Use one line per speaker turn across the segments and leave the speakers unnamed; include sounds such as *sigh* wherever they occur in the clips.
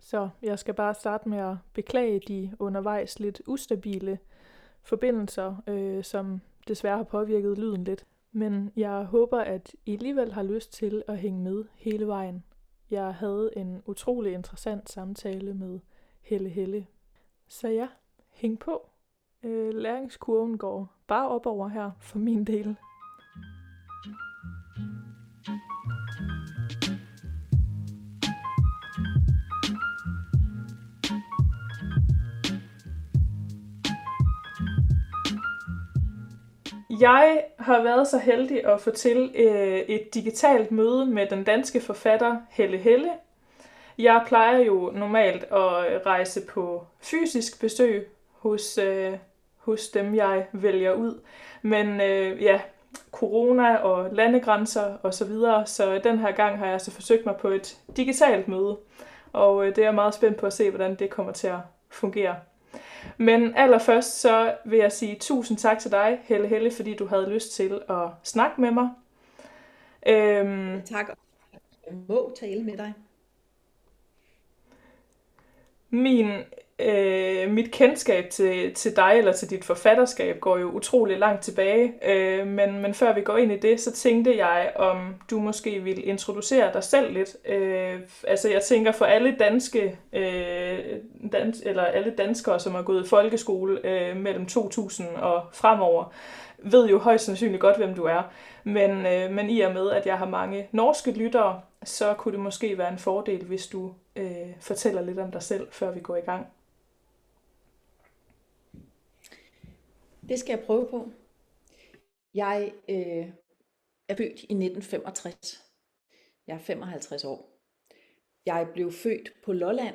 Så jeg skal bare starte med at beklage de undervejs lidt ustabile forbindelser, øh, som desværre har påvirket lyden lidt. Men jeg håber, at I alligevel har lyst til at hænge med hele vejen. Jeg havde en utrolig interessant samtale med Helle Helle. Så ja, hæng på. Øh, læringskurven går bare op over her for min del. Jeg har været så heldig at få til øh, et digitalt møde med den danske forfatter Helle Helle. Jeg plejer jo normalt at rejse på fysisk besøg hos, øh, hos dem, jeg vælger ud. Men øh, ja, corona og landegrænser og så videre, så den her gang har jeg så forsøgt mig på et digitalt møde. Og øh, det er jeg meget spændt på at se, hvordan det kommer til at fungere. Men allerførst så vil jeg sige tusind tak til dig, Helle Helle, fordi du havde lyst til at snakke med mig.
Øhm, tak. Jeg må tale med dig.
Min øh, mit kendskab til, til dig eller til dit forfatterskab går jo utrolig langt tilbage, øh, men, men før vi går ind i det, så tænkte jeg, om du måske ville introducere dig selv lidt. Øh, altså jeg tænker for alle danske, øh, dans, eller alle danskere, som har gået i folkeskole øh, mellem 2000 og fremover, ved jo højst sandsynligt godt, hvem du er. Men, øh, men i og med, at jeg har mange norske lyttere, så kunne det måske være en fordel, hvis du øh, fortæller lidt om dig selv, før vi går i gang.
Det skal jeg prøve på. Jeg øh, er født i 1965. Jeg er 55 år. Jeg blev født på Lolland,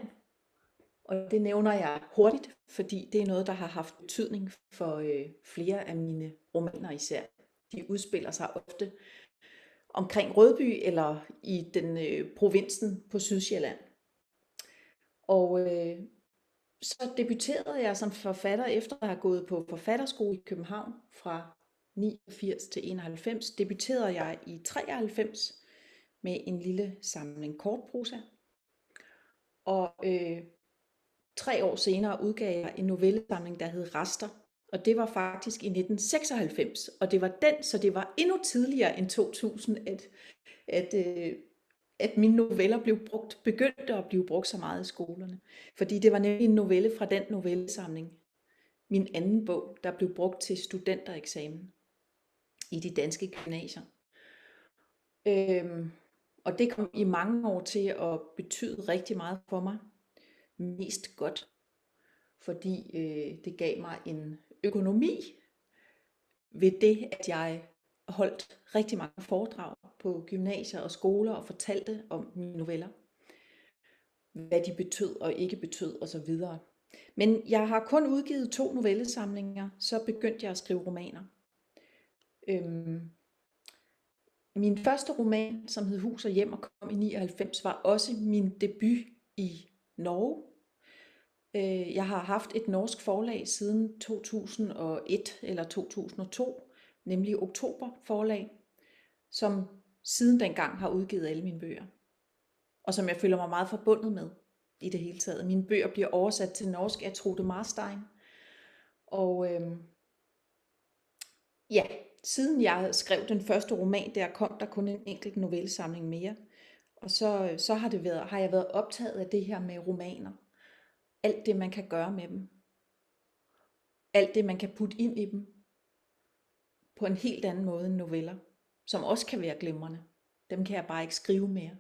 og det nævner jeg hurtigt, fordi det er noget, der har haft betydning for øh, flere af mine romaner især. De udspiller sig ofte omkring Rødby eller i den øh, provinsen på Sydsjælland. Og øh, så debuterede jeg som forfatter efter at have gået på forfatterskole i København fra 89 til 91. Debuterede jeg i 93 med en lille samling kortprosa. Og øh, tre år senere udgav jeg en novellesamling, der hed Rester. Og det var faktisk i 1996, og det var den, så det var endnu tidligere end 2000, at, at øh, at mine noveller blev brugt, begyndte at blive brugt så meget i skolerne. Fordi det var nemlig en novelle fra den novellesamling, min anden bog, der blev brugt til studentereksamen i de danske gymnasier. Øhm, og det kom i mange år til at betyde rigtig meget for mig. Mest godt, fordi øh, det gav mig en økonomi ved det, at jeg holdt rigtig mange foredrag på gymnasier og skoler og fortalte om mine noveller. Hvad de betød og ikke betød osv. Men jeg har kun udgivet to novellesamlinger, så begyndte jeg at skrive romaner. Øhm, min første roman, som hed Hus og Hjem og kom i 99, var også min debut i Norge. Øh, jeg har haft et norsk forlag siden 2001 eller 2002, nemlig Oktober forlag, som siden dengang har udgivet alle mine bøger. Og som jeg føler mig meget forbundet med i det hele taget. Mine bøger bliver oversat til norsk af Trude Marstein. Og øhm, ja, siden jeg skrev den første roman, der kom der kun en enkelt novellesamling mere. Og så, så har, det været, har jeg været optaget af det her med romaner. Alt det, man kan gøre med dem. Alt det, man kan putte ind i dem på en helt anden måde end noveller, som også kan være glimrende. Dem kan jeg bare ikke skrive mere.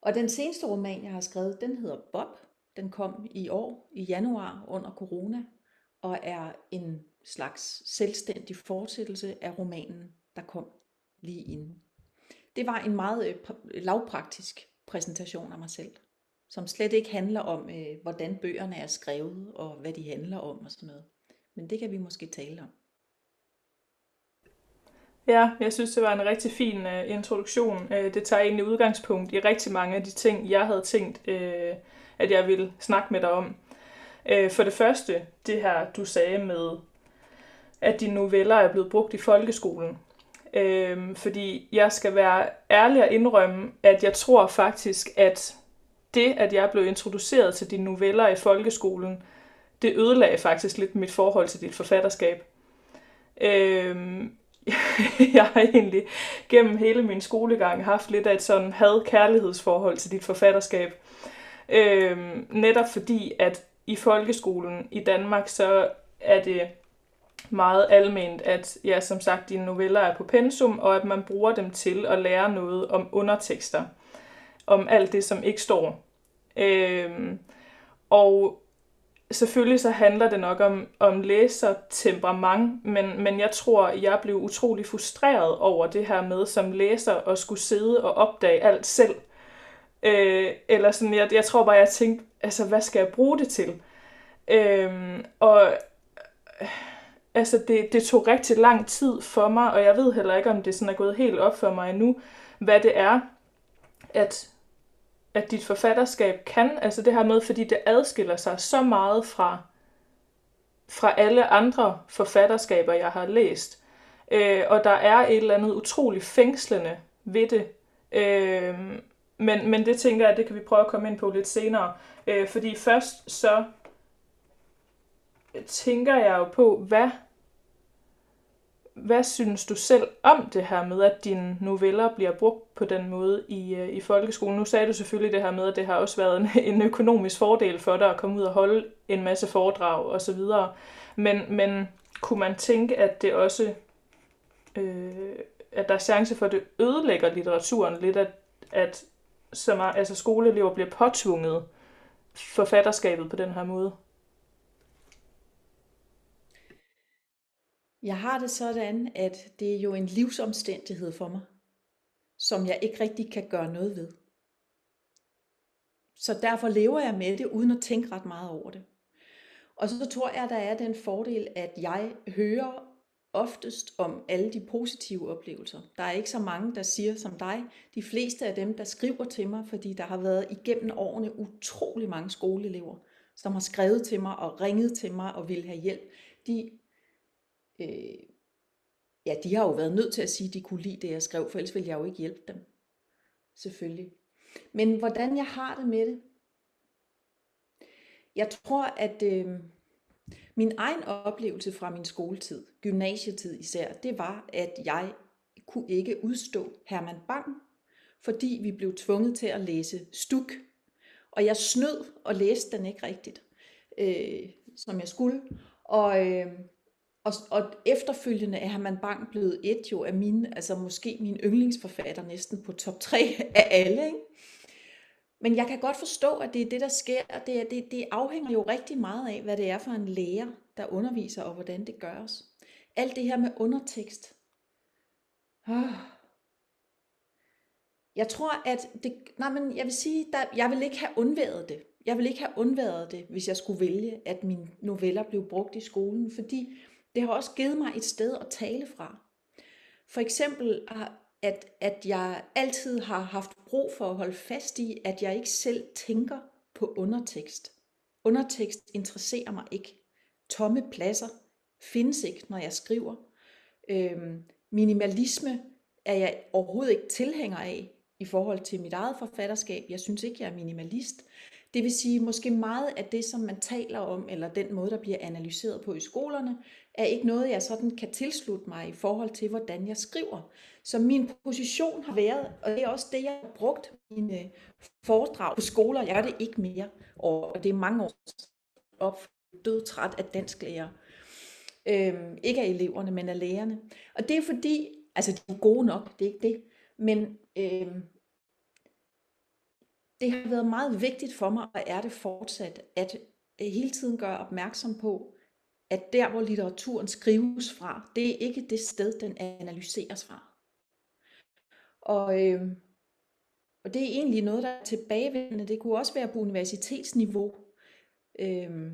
Og den seneste roman, jeg har skrevet, den hedder Bob. Den kom i år, i januar, under corona, og er en slags selvstændig fortsættelse af romanen, der kom lige inden. Det var en meget øh, lavpraktisk præsentation af mig selv, som slet ikke handler om, øh, hvordan bøgerne er skrevet, og hvad de handler om og sådan noget. Men det kan vi måske tale om.
Ja, jeg synes, det var en rigtig fin uh, introduktion. Uh, det tager egentlig udgangspunkt i rigtig mange af de ting, jeg havde tænkt, uh, at jeg ville snakke med dig om. Uh, for det første, det her, du sagde med, at dine noveller er blevet brugt i folkeskolen. Uh, fordi jeg skal være ærlig og indrømme, at jeg tror faktisk, at det, at jeg blev introduceret til dine noveller i folkeskolen, det ødelagde faktisk lidt mit forhold til dit forfatterskab. Øhm, *laughs* jeg har egentlig gennem hele min skolegang haft lidt af et sådan had-kærlighedsforhold til dit forfatterskab. Øhm, netop fordi, at i folkeskolen i Danmark, så er det meget alment, at ja, som sagt, dine noveller er på pensum, og at man bruger dem til at lære noget om undertekster. Om alt det, som ikke står. Øhm, og selvfølgelig så handler det nok om, om læsertemperament, men, men jeg tror, jeg blev utrolig frustreret over det her med som læser at skulle sidde og opdage alt selv. Øh, eller sådan, jeg, jeg tror bare, jeg tænkte, altså, hvad skal jeg bruge det til? Øh, og øh, altså, det, det tog rigtig lang tid for mig, og jeg ved heller ikke, om det sådan er gået helt op for mig endnu, hvad det er, at at dit forfatterskab kan, altså det her med, fordi det adskiller sig så meget fra, fra alle andre forfatterskaber, jeg har læst. Øh, og der er et eller andet utroligt fængslende ved det. Øh, men, men det tænker jeg, det kan vi prøve at komme ind på lidt senere. Øh, fordi først så tænker jeg jo på, hvad hvad synes du selv om det her med, at dine noveller bliver brugt på den måde i, øh, i folkeskolen? Nu sagde du selvfølgelig det her med, at det har også været en, *laughs* en økonomisk fordel for dig at komme ud og holde en masse foredrag osv. Men, men kunne man tænke, at det også øh, at der er chance for, at det ødelægger litteraturen lidt, at, at så meget, altså skoleelever bliver påtvunget forfatterskabet på den her måde?
Jeg har det sådan, at det er jo en livsomstændighed for mig, som jeg ikke rigtig kan gøre noget ved. Så derfor lever jeg med det, uden at tænke ret meget over det. Og så tror jeg, der er den fordel, at jeg hører oftest om alle de positive oplevelser. Der er ikke så mange, der siger som dig. De fleste af dem, der skriver til mig, fordi der har været igennem årene utrolig mange skoleelever, som har skrevet til mig og ringet til mig og vil have hjælp, de øh, ja, de har jo været nødt til at sige, at de kunne lide det, jeg skrev, for ellers ville jeg jo ikke hjælpe dem. Selvfølgelig. Men hvordan jeg har det med det? Jeg tror, at øh, min egen oplevelse fra min skoletid, gymnasietid især, det var, at jeg kunne ikke udstå Herman Bang, fordi vi blev tvunget til at læse stuk. Og jeg snød og læste den ikke rigtigt, øh, som jeg skulle. Og øh, og, og efterfølgende er man Bang blevet et jo af mine, altså måske min yndlingsforfatter næsten på top 3 af alle. Ikke? Men jeg kan godt forstå, at det er det, der sker. Det, det, det afhænger jo rigtig meget af, hvad det er for en lærer, der underviser, og hvordan det gøres. Alt det her med undertekst. Oh. Jeg tror, at det, nej, men jeg vil sige, der, jeg vil ikke have undværet det. Jeg vil ikke have undværet det, hvis jeg skulle vælge, at mine noveller blev brugt i skolen, fordi det har også givet mig et sted at tale fra. For eksempel, ah, at, at jeg altid har haft brug for at holde fast i, at jeg ikke selv tænker på undertekst. Undertekst interesserer mig ikke. Tomme pladser findes ikke, når jeg skriver. Øhm, minimalisme er jeg overhovedet ikke tilhænger af i forhold til mit eget forfatterskab. Jeg synes ikke, jeg er minimalist. Det vil sige, måske meget af det, som man taler om, eller den måde, der bliver analyseret på i skolerne, er ikke noget, jeg sådan kan tilslutte mig i forhold til, hvordan jeg skriver. Så min position har været, og det er også det, jeg har brugt mine foredrag på skoler, jeg gør det ikke mere, og det er mange år op død træt af dansklærer. Øhm, ikke af eleverne, men af lærerne. Og det er fordi, altså de er gode nok, det er ikke det, men øhm, det har været meget vigtigt for mig, og er det fortsat, at øh, hele tiden gøre opmærksom på, at der, hvor litteraturen skrives fra, det er ikke det sted, den analyseres fra. Og, øh, og det er egentlig noget, der er tilbagevendende. Det kunne også være på universitetsniveau. Øh,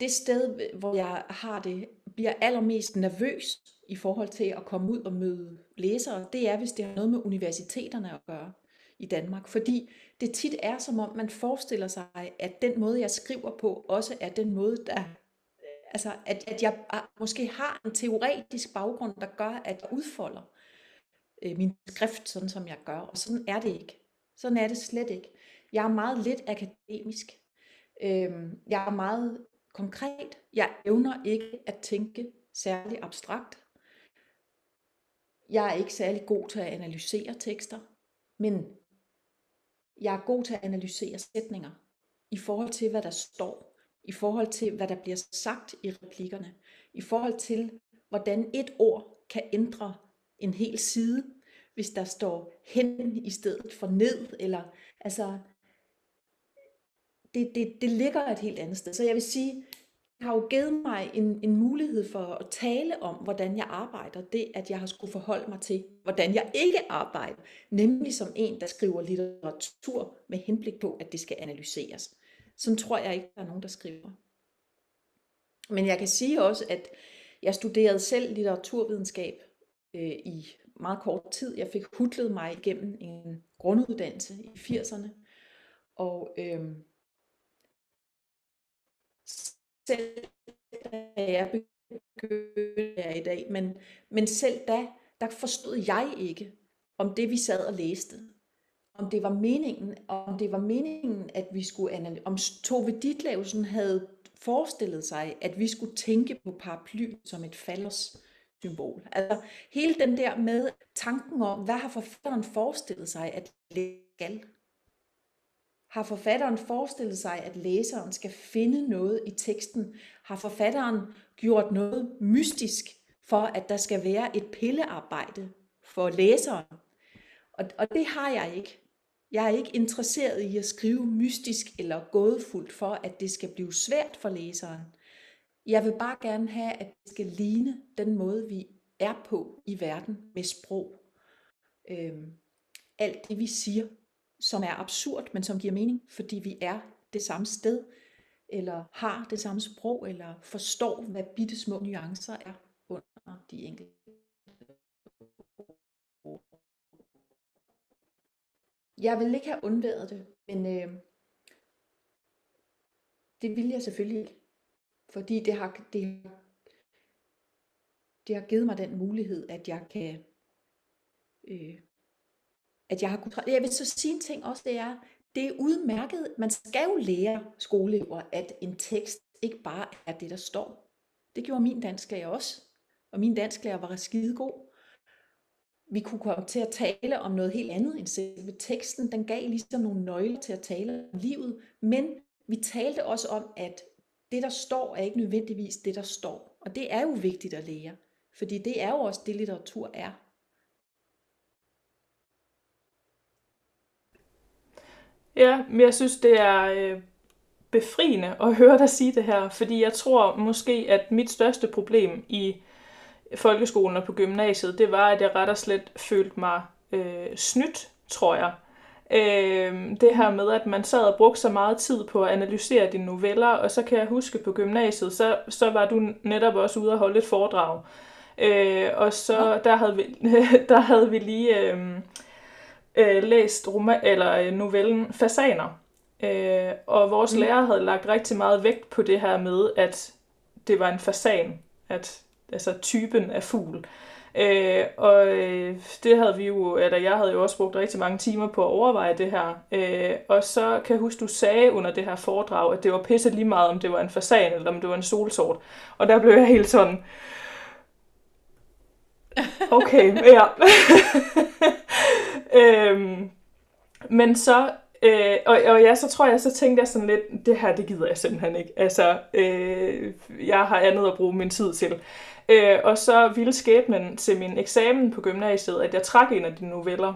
det sted, hvor jeg har det, bliver allermest nervøs i forhold til at komme ud og møde læsere, det er, hvis det har noget med universiteterne at gøre i Danmark. Fordi det tit er som om, man forestiller sig, at den måde, jeg skriver på, også er den måde, der Altså, at, at jeg måske har en teoretisk baggrund, der gør, at jeg udfolder øh, min skrift, sådan som jeg gør. Og sådan er det ikke. Sådan er det slet ikke. Jeg er meget lidt akademisk. Øh, jeg er meget konkret. Jeg evner ikke at tænke særlig abstrakt. Jeg er ikke særlig god til at analysere tekster, men jeg er god til at analysere sætninger i forhold til, hvad der står, i forhold til, hvad der bliver sagt i replikkerne, i forhold til, hvordan et ord kan ændre en hel side, hvis der står hen i stedet for ned, eller altså, det, det, det ligger et helt andet sted. Så jeg vil sige, har jo givet mig en, en mulighed for at tale om, hvordan jeg arbejder. Det, at jeg har skulle forholde mig til, hvordan jeg ikke arbejder. Nemlig som en, der skriver litteratur med henblik på, at det skal analyseres. Sådan tror jeg ikke, der er nogen, der skriver. Men jeg kan sige også, at jeg studerede selv litteraturvidenskab øh, i meget kort tid. Jeg fik hudlet mig igennem en grunduddannelse i 80'erne. Og øh, selv da jeg begyndte i dag, men, men selv da, der forstod jeg ikke, om det vi sad og læste, om det var meningen, om det var meningen, at vi skulle analysere, om Tove Ditlevsen havde forestillet sig, at vi skulle tænke på paraply som et fallers symbol. Altså hele den der med tanken om, hvad har forfatteren forestillet sig, at det skal har forfatteren forestillet sig, at læseren skal finde noget i teksten? Har forfatteren gjort noget mystisk for, at der skal være et pillearbejde for læseren? Og, og det har jeg ikke. Jeg er ikke interesseret i at skrive mystisk eller gådefuldt for, at det skal blive svært for læseren. Jeg vil bare gerne have, at det skal ligne den måde, vi er på i verden med sprog. Øhm, alt det, vi siger, som er absurd, men som giver mening, fordi vi er det samme sted, eller har det samme sprog, eller forstår, hvad bitte små nuancer er under de enkelte Jeg vil ikke have undværet det, men øh, det vil jeg selvfølgelig ikke. Fordi det har, det, det har givet mig den mulighed, at jeg kan øh, at jeg har kunnet... Jeg vil så sige en ting også, det er, det er udmærket. Man skal jo lære skoleelever, at en tekst ikke bare er det, der står. Det gjorde min dansklærer også. Og min dansklærer var skidegod. Vi kunne komme til at tale om noget helt andet end selve teksten. Den gav ligesom nogle nøgler til at tale om livet. Men vi talte også om, at det, der står, er ikke nødvendigvis det, der står. Og det er jo vigtigt at lære. Fordi det er jo også det, litteratur er.
Ja, men jeg synes, det er øh, befriende at *laughs* høre dig sige det her, fordi jeg tror måske, at mit største problem i folkeskolen og på gymnasiet, det var, at jeg ret og slet følte mig øh, snydt, tror jeg. Øh, det her med, at man sad og brugte så meget tid på at analysere dine noveller, og så kan jeg huske på gymnasiet, så, så var du netop også ude og holde et foredrag. Øh, og så der havde vi, *laughs* der havde vi lige... Øh, øh, læst roman, eller øh, novellen Fasaner. Øh, og vores mm. lærer havde lagt rigtig meget vægt på det her med, at det var en fasan, at, altså typen af fugl. Øh, og øh, det havde vi jo, eller jeg havde jo også brugt rigtig mange timer på at overveje det her. Øh, og så kan jeg huske, du sagde under det her foredrag, at det var pisse lige meget, om det var en fasan eller om det var en solsort. Og der blev jeg helt sådan, *laughs* okay, ja. *laughs* øhm, men så, øh, og, og ja, så tror jeg, så tænkte jeg sådan lidt, det her, det gider jeg simpelthen ikke. Altså, øh, jeg har andet at bruge min tid til. Øh, og så ville skæbnen til min eksamen på gymnasiet, at jeg trak en af de noveller.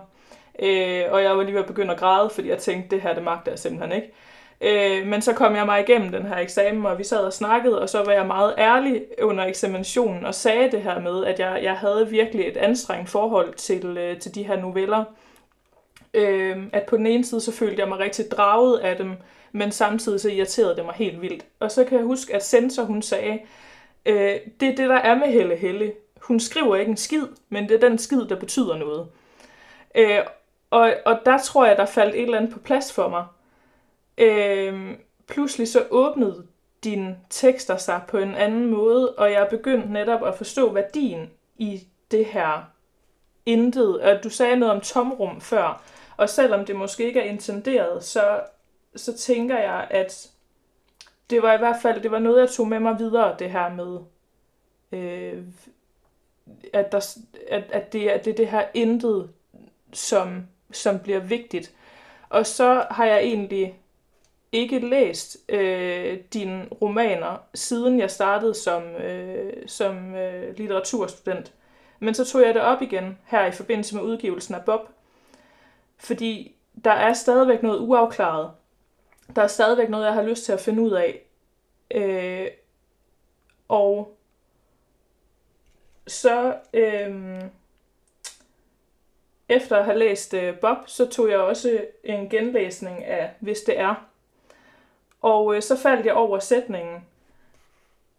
Øh, og jeg var lige ved at begynde at græde, fordi jeg tænkte, det her, det magter jeg simpelthen ikke. Øh, men så kom jeg mig igennem den her eksamen, og vi sad og snakkede, og så var jeg meget ærlig under eksaminationen og sagde det her med, at jeg, jeg havde virkelig et anstrengt forhold til, øh, til de her noveller. Øh, at på den ene side, så følte jeg mig rigtig draget af dem, men samtidig så irriterede det mig helt vildt. Og så kan jeg huske, at Sensor, hun sagde, øh, det er det, der er med Helle Helle. Hun skriver ikke en skid, men det er den skid, der betyder noget. Øh, og, og der tror jeg, der faldt et eller andet på plads for mig. Øh, pludselig så åbnede dine tekster sig på en anden måde, og jeg begyndte netop at forstå værdien i det her intet. Og du sagde noget om tomrum før, og selvom det måske ikke er intenderet, så, så tænker jeg, at det var i hvert fald det var noget, jeg tog med mig videre, det her med, øh, at, der, at, at det, er, det er det her intet, som, som bliver vigtigt. Og så har jeg egentlig ikke læst øh, dine romaner, siden jeg startede som, øh, som øh, litteraturstudent. Men så tog jeg det op igen her i forbindelse med udgivelsen af Bob. Fordi der er stadigvæk noget uafklaret. Der er stadigvæk noget, jeg har lyst til at finde ud af. Øh, og så øh, efter at have læst øh, Bob, så tog jeg også en genlæsning af Hvis det er. Og øh, så faldt jeg over sætningen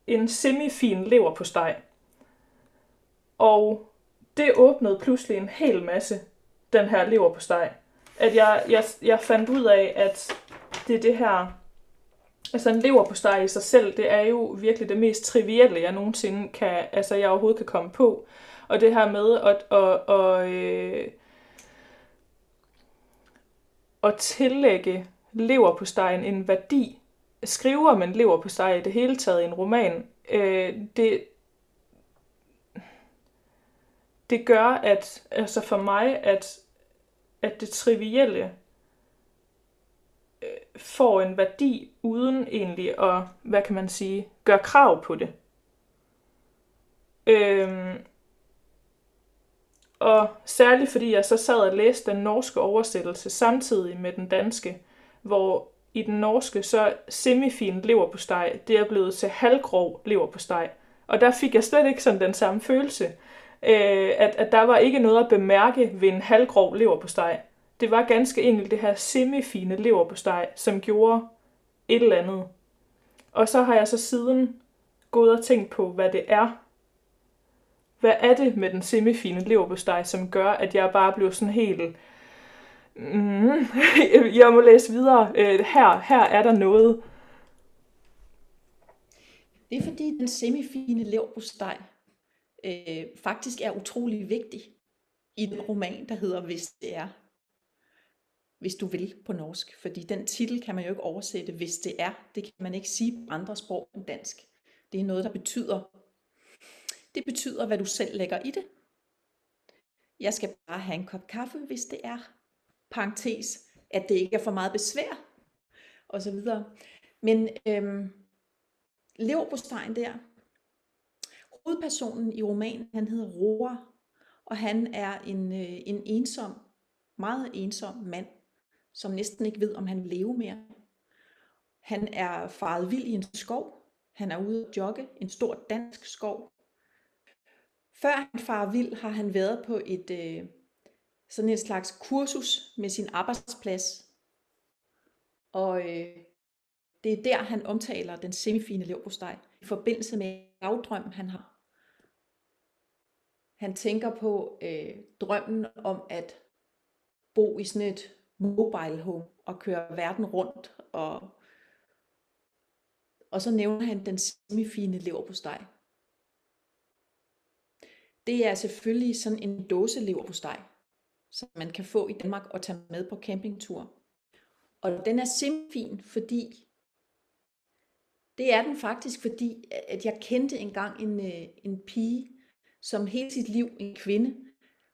En semifin lever på steg. Og det åbnede pludselig en hel masse, den her lever på steg. At jeg, jeg, jeg fandt ud af, at det er det her... Altså en lever på steg i sig selv, det er jo virkelig det mest trivielle, jeg nogensinde kan, altså jeg overhovedet kan komme på. Og det her med at, at, at, øh, at tillægge lever på stegen en værdi, skriver man lever på steg i det hele taget i en roman, øh, det, det gør, at altså for mig, at, at det trivielle øh, får en værdi, uden egentlig at, hvad kan man sige, gøre krav på det. Øhm, og særligt fordi jeg så sad og læste den norske oversættelse samtidig med den danske, hvor i den norske så semifin lever på steg, det er blevet til halvgrov lever på steg. Og der fik jeg slet ikke sådan den samme følelse, øh, at, at der var ikke noget at bemærke ved en halvgrov leverpostej. Det var ganske enkelt det her semifine leverpostej, som gjorde et eller andet. Og så har jeg så siden gået og tænkt på, hvad det er, hvad er det med den semifine leverpostej, som gør, at jeg bare blev sådan helt... Mm, *laughs* jeg må læse videre. Øh, her, her er der noget.
Det er fordi, den semifine leverpostej øh, faktisk er utrolig vigtig i den roman, der hedder Hvis det er. Hvis du vil på norsk. Fordi den titel kan man jo ikke oversætte, hvis det er. Det kan man ikke sige på andre sprog end dansk. Det er noget, der betyder det betyder, hvad du selv lægger i det. Jeg skal bare have en kop kaffe, hvis det er. Parentes, at det ikke er for meget besvær, og så videre. Men øhm, leverpostejen der, hovedpersonen i romanen, han hedder Roar, og han er en, øh, en ensom, meget ensom mand, som næsten ikke ved, om han vil leve mere. Han er faret vild i en skov. Han er ude at jogge, en stor dansk skov. Før han farer vild, har han været på et øh, sådan et slags kursus med sin arbejdsplads. Og øh, det er der, han omtaler den semifine leverpostej i forbindelse med en dagdrøm, han har. Han tænker på øh, drømmen om at bo i sådan et mobile home og køre verden rundt. Og, og så nævner han den semifine leverpostej det er selvfølgelig sådan en dåselever på steg, som man kan få i Danmark og tage med på campingtur. Og den er semifin, fordi det er den faktisk, fordi at jeg kendte engang en, øh, en pige, som hele sit liv, en kvinde,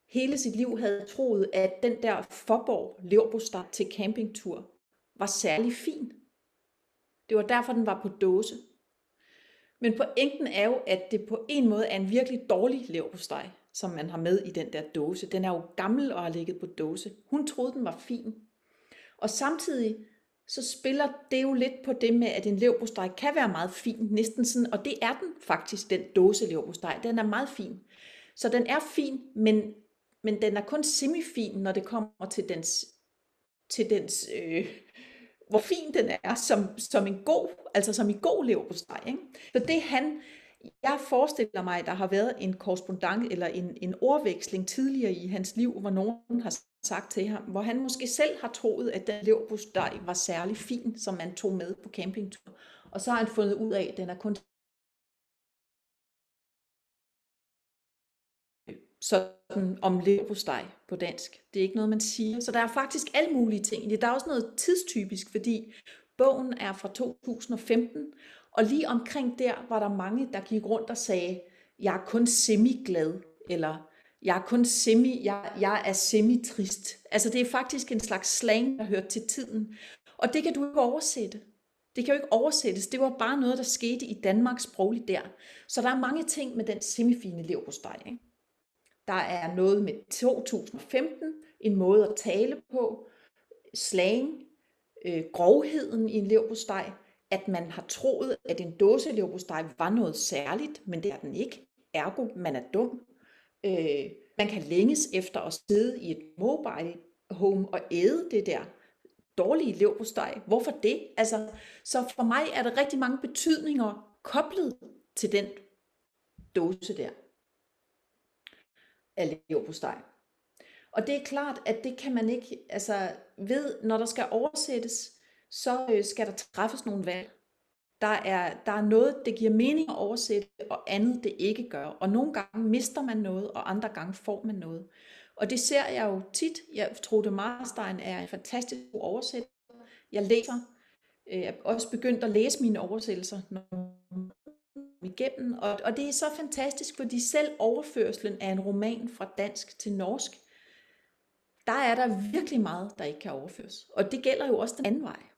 hele sit liv havde troet, at den der Forborg leverbostad til campingtur var særlig fin. Det var derfor, den var på dåse. Men pointen er jo, at det på en måde er en virkelig dårlig leverpostej, som man har med i den der dåse. Den er jo gammel og har ligget på dåse. Hun troede, den var fin. Og samtidig så spiller det jo lidt på det med, at en leverpostej kan være meget fin, næsten sådan, og det er den faktisk, den dåse leverpostej. Den er meget fin. Så den er fin, men, men den er kun semifin, når det kommer til dens, til dens øh, hvor fin den er som, som en god, altså som i god leverpostej. Ikke? Så det han, jeg forestiller mig, der har været en korrespondent eller en, en ordveksling tidligere i hans liv, hvor nogen har sagt til ham, hvor han måske selv har troet, at den leverpostej var særlig fin, som man tog med på campingtur. Og så har han fundet ud af, at den er kun sådan om leverpostej på dansk. Det er ikke noget, man siger. Så der er faktisk alle mulige ting. Der er også noget tidstypisk, fordi bogen er fra 2015, og lige omkring der var der mange, der gik rundt og sagde, jeg er kun semi-glad, eller jeg er kun semi, jeg, jeg er semi-trist. Altså det er faktisk en slags slang, der hører til tiden. Og det kan du ikke oversætte. Det kan jo ikke oversættes. Det var bare noget, der skete i Danmark sprogligt der. Så der er mange ting med den semifine leverpostej. Ikke? Der er noget med 2015, en måde at tale på, slang, øh, grovheden i en leverpostej, at man har troet, at en dåse leverpostej var noget særligt, men det er den ikke. Ergo, man er dum. Øh, man kan længes efter at sidde i et mobile home og æde det der dårlige leverpostej. Hvorfor det? Altså, så for mig er der rigtig mange betydninger koblet til den dåse der af leverpostej. Og det er klart, at det kan man ikke, altså ved, når der skal oversættes, så øh, skal der træffes nogle valg. Der er, der er noget, det giver mening at oversætte, og andet det ikke gør. Og nogle gange mister man noget, og andre gange får man noget. Og det ser jeg jo tit. Jeg tror, det Marstein er en fantastisk god oversætter. Jeg læser, øh, jeg er også begyndt at læse mine oversættelser igennem, og, og det er så fantastisk, fordi selv overførselen af en roman fra dansk til norsk, der er der virkelig meget, der ikke kan overføres. Og det gælder jo også den anden vej.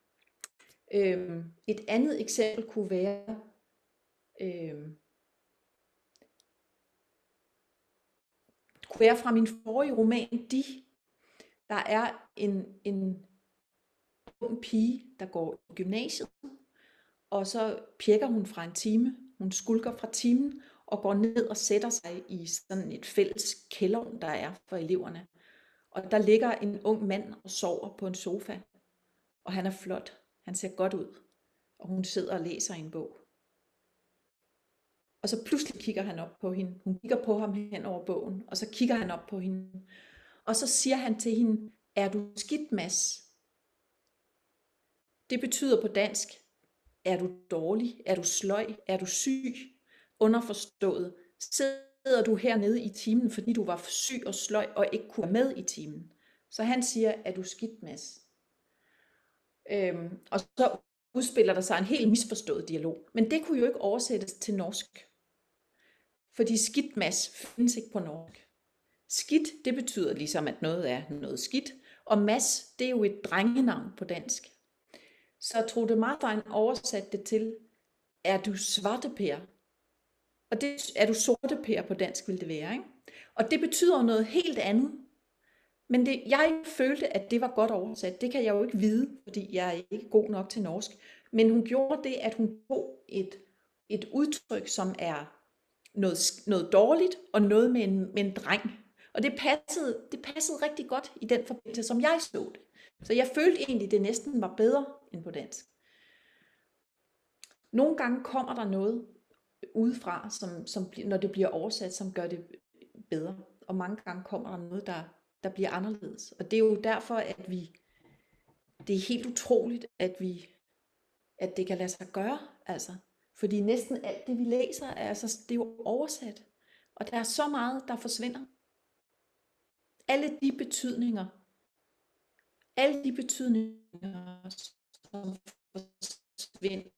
Øhm, et andet eksempel kunne være, øhm, kunne være fra min forrige roman, De. Der er en, en ung pige, der går i gymnasiet, og så pjekker hun fra en time. Hun skulker fra timen og går ned og sætter sig i sådan et fælles kælder, der er for eleverne. Og der ligger en ung mand og sover på en sofa. Og han er flot. Han ser godt ud. Og hun sidder og læser en bog. Og så pludselig kigger han op på hende. Hun kigger på ham hen over bogen, og så kigger han op på hende. Og så siger han til hende, er du skidt, Mads? Det betyder på dansk, er du dårlig? Er du sløj? Er du syg? Underforstået, sidder du hernede i timen, fordi du var syg og sløj og ikke kunne være med i timen. Så han siger, er du skidt, Mads? Øhm, og så udspiller der sig en helt misforstået dialog. Men det kunne jo ikke oversættes til norsk. Fordi skidt mas findes ikke på norsk. Skidt, det betyder ligesom, at noget er noget skidt. Og mas, det er jo et drengenavn på dansk. Så Trude Martin oversatte det til, er du svartepær? Og det er du sortepær på dansk, vil det være. Ikke? Og det betyder noget helt andet. Men det, jeg følte, at det var godt oversat. Det kan jeg jo ikke vide, fordi jeg er ikke god nok til norsk. Men hun gjorde det, at hun tog et, et udtryk, som er noget, noget dårligt og noget med en, med en dreng. Og det passede, det passede rigtig godt i den forbindelse, som jeg så det. Så jeg følte egentlig, at det næsten var bedre end på dansk. Nogle gange kommer der noget udefra, som, som, når det bliver oversat, som gør det bedre. Og mange gange kommer der noget, der, der bliver anderledes. Og det er jo derfor, at vi, det er helt utroligt, at vi, at det kan lade sig gøre, altså. Fordi næsten alt det, vi læser, er, altså, det er jo oversat. Og der er så meget, der forsvinder. Alle de betydninger, alle de betydninger, som forsvinder,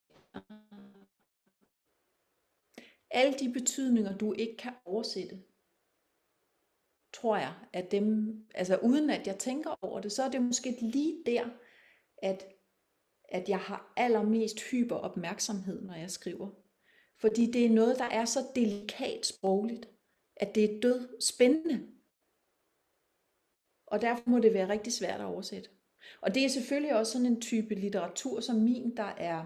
alle de betydninger, du ikke kan oversætte, tror jeg, at dem, altså uden at jeg tænker over det, så er det måske lige der, at, at jeg har allermest hyper opmærksomhed, når jeg skriver. Fordi det er noget, der er så delikat sprogligt, at det er død spændende. Og derfor må det være rigtig svært at oversætte. Og det er selvfølgelig også sådan en type litteratur som min, der er,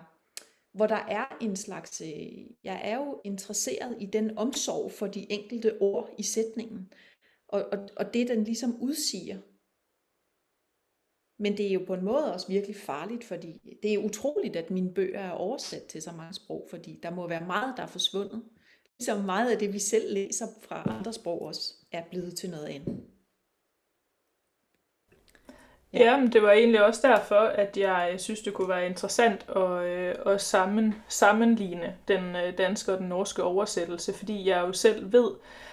hvor der er en slags, øh, jeg er jo interesseret i den omsorg for de enkelte ord i sætningen og, og, og det den ligesom udsiger. Men det er jo på en måde også virkelig farligt, fordi det er utroligt, at mine bøger er oversat til så mange sprog, fordi der må være meget, der er forsvundet. Ligesom meget af det, vi selv læser fra andre sprog også, er blevet til noget andet.
Ja. ja, men det var egentlig også derfor, at jeg synes, det kunne være interessant at, øh, at sammen, sammenligne den øh, danske og den norske oversættelse, fordi jeg jo selv ved,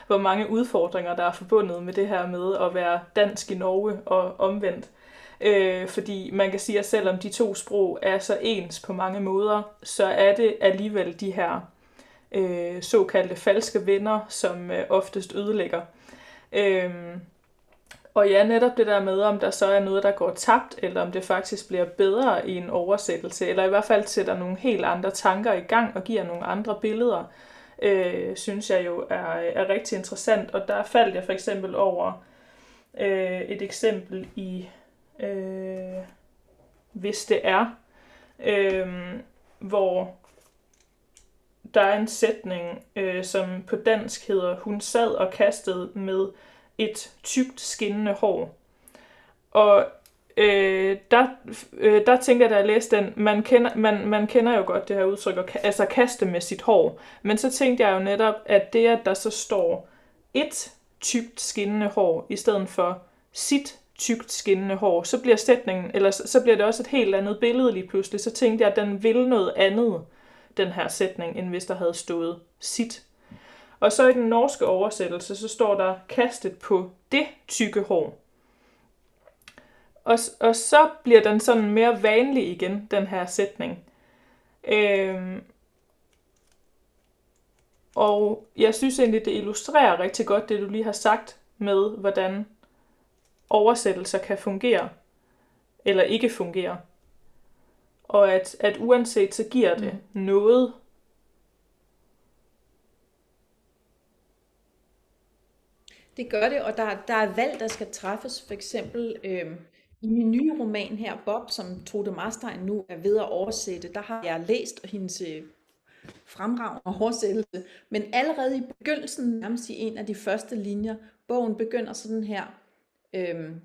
hvor mange udfordringer, der er forbundet med det her med at være dansk i Norge og omvendt. Øh, fordi man kan sige, at selvom de to sprog er så ens på mange måder, så er det alligevel de her øh, såkaldte falske venner, som øh, oftest ødelægger. Øh, og ja, netop det der med, om der så er noget, der går tabt, eller om det faktisk bliver bedre i en oversættelse, eller i hvert fald sætter nogle helt andre tanker i gang og giver nogle andre billeder, øh, synes jeg jo er, er rigtig interessant. Og der faldt jeg for eksempel over øh, et eksempel i øh, Hvis det er, øh, hvor der er en sætning, øh, som på dansk hedder, hun sad og kastede med et tykt skinnende hår. Og øh, der, øh, der tænkte jeg, da jeg læste den, man kender, man, man kender jo godt det her udtryk, altså kaste med sit hår. Men så tænkte jeg jo netop, at det, at der så står et tykt skinnende hår, i stedet for sit tykt skinnende hår, så bliver sætningen, eller så bliver det også et helt andet billede lige pludselig. Så tænkte jeg, at den vil noget andet, den her sætning, end hvis der havde stået sit og så i den norske oversættelse, så står der kastet på det tykke hår. Og, og så bliver den sådan mere vanlig igen, den her sætning. Øhm, og jeg synes egentlig, det illustrerer rigtig godt det, du lige har sagt med, hvordan oversættelser kan fungere, eller ikke fungere. Og at, at uanset, så giver det mm. noget
Det gør det, og der, der er valg, der skal træffes. For eksempel øh, i min nye roman her, Bob, som Tote Marstein nu er ved at oversætte, der har jeg læst hendes øh, fremragende oversættelse. Men allerede i begyndelsen, nærmest i en af de første linjer, bogen begynder sådan her. Øhm,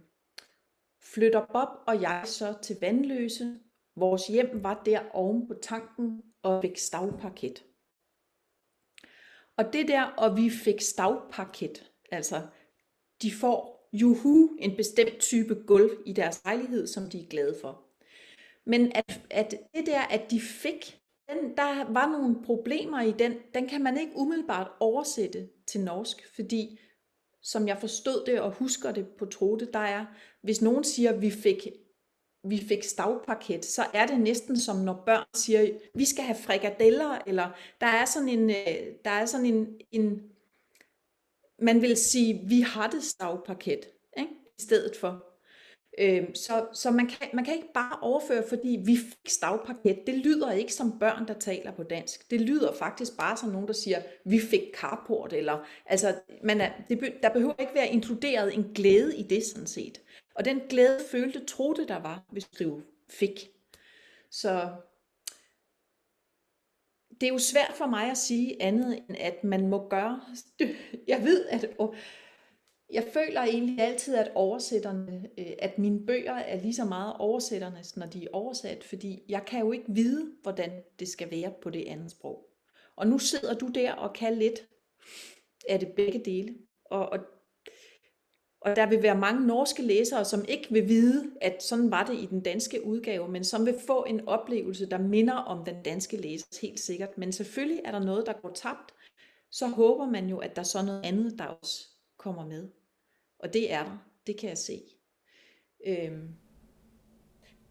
flytter Bob og jeg så til Vandløse. Vores hjem var der oven på tanken og fik stavparket. Og det der, og vi fik stavparket, Altså, de får juhu en bestemt type gulv i deres lejlighed, som de er glade for. Men at, at det der, at de fik, den, der var nogle problemer i den, den kan man ikke umiddelbart oversætte til norsk, fordi som jeg forstod det og husker det på Trote, der er, hvis nogen siger, vi fik, vi fik stavparket, så er det næsten som når børn siger, vi skal have frikadeller, eller der er sådan en, øh, der er sådan en, en man vil sige, vi har det stavparket, ikke? i stedet for. Øhm, så så man, kan, man kan ikke bare overføre, fordi vi fik stavparket. Det lyder ikke som børn, der taler på dansk. Det lyder faktisk bare som nogen, der siger, vi fik carport. Eller, altså, man er, det, der behøver ikke være inkluderet en glæde i det sådan set. Og den glæde følte Troede, der var hvis du fik. Så det er jo svært for mig at sige andet, end at man må gøre. Jeg ved, at jeg føler egentlig altid, at oversætterne, øh, at mine bøger er lige så meget oversætternes, når de er oversat, fordi jeg kan jo ikke vide, hvordan det skal være på det andet sprog. Og nu sidder du der og kan lidt af det begge dele. Og, og og der vil være mange norske læsere, som ikke vil vide, at sådan var det i den danske udgave, men som vil få en oplevelse, der minder om den danske læser helt sikkert. Men selvfølgelig er der noget, der går tabt. Så håber man jo, at der er så noget andet, der også kommer med. Og det er der. Det kan jeg se. Øhm.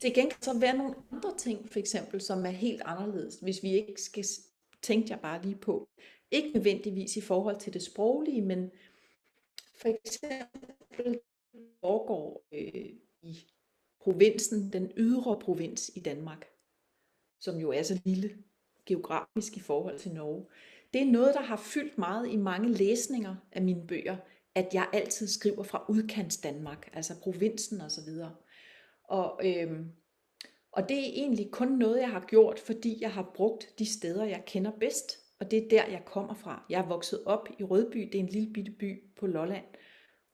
Det kan så være nogle andre ting, for eksempel, som er helt anderledes, hvis vi ikke skal tænke jeg bare lige på. Ikke nødvendigvis i forhold til det sproglige, men for eksempel foregår øh, i provinsen, den ydre provins i Danmark, som jo er så lille geografisk i forhold til Norge. Det er noget, der har fyldt meget i mange læsninger af mine bøger, at jeg altid skriver fra udkants Danmark, altså provinsen og så videre. Og, øhm, og det er egentlig kun noget, jeg har gjort, fordi jeg har brugt de steder, jeg kender bedst. Og det er der, jeg kommer fra. Jeg er vokset op i Rødby, det er en lille bitte by på Lolland,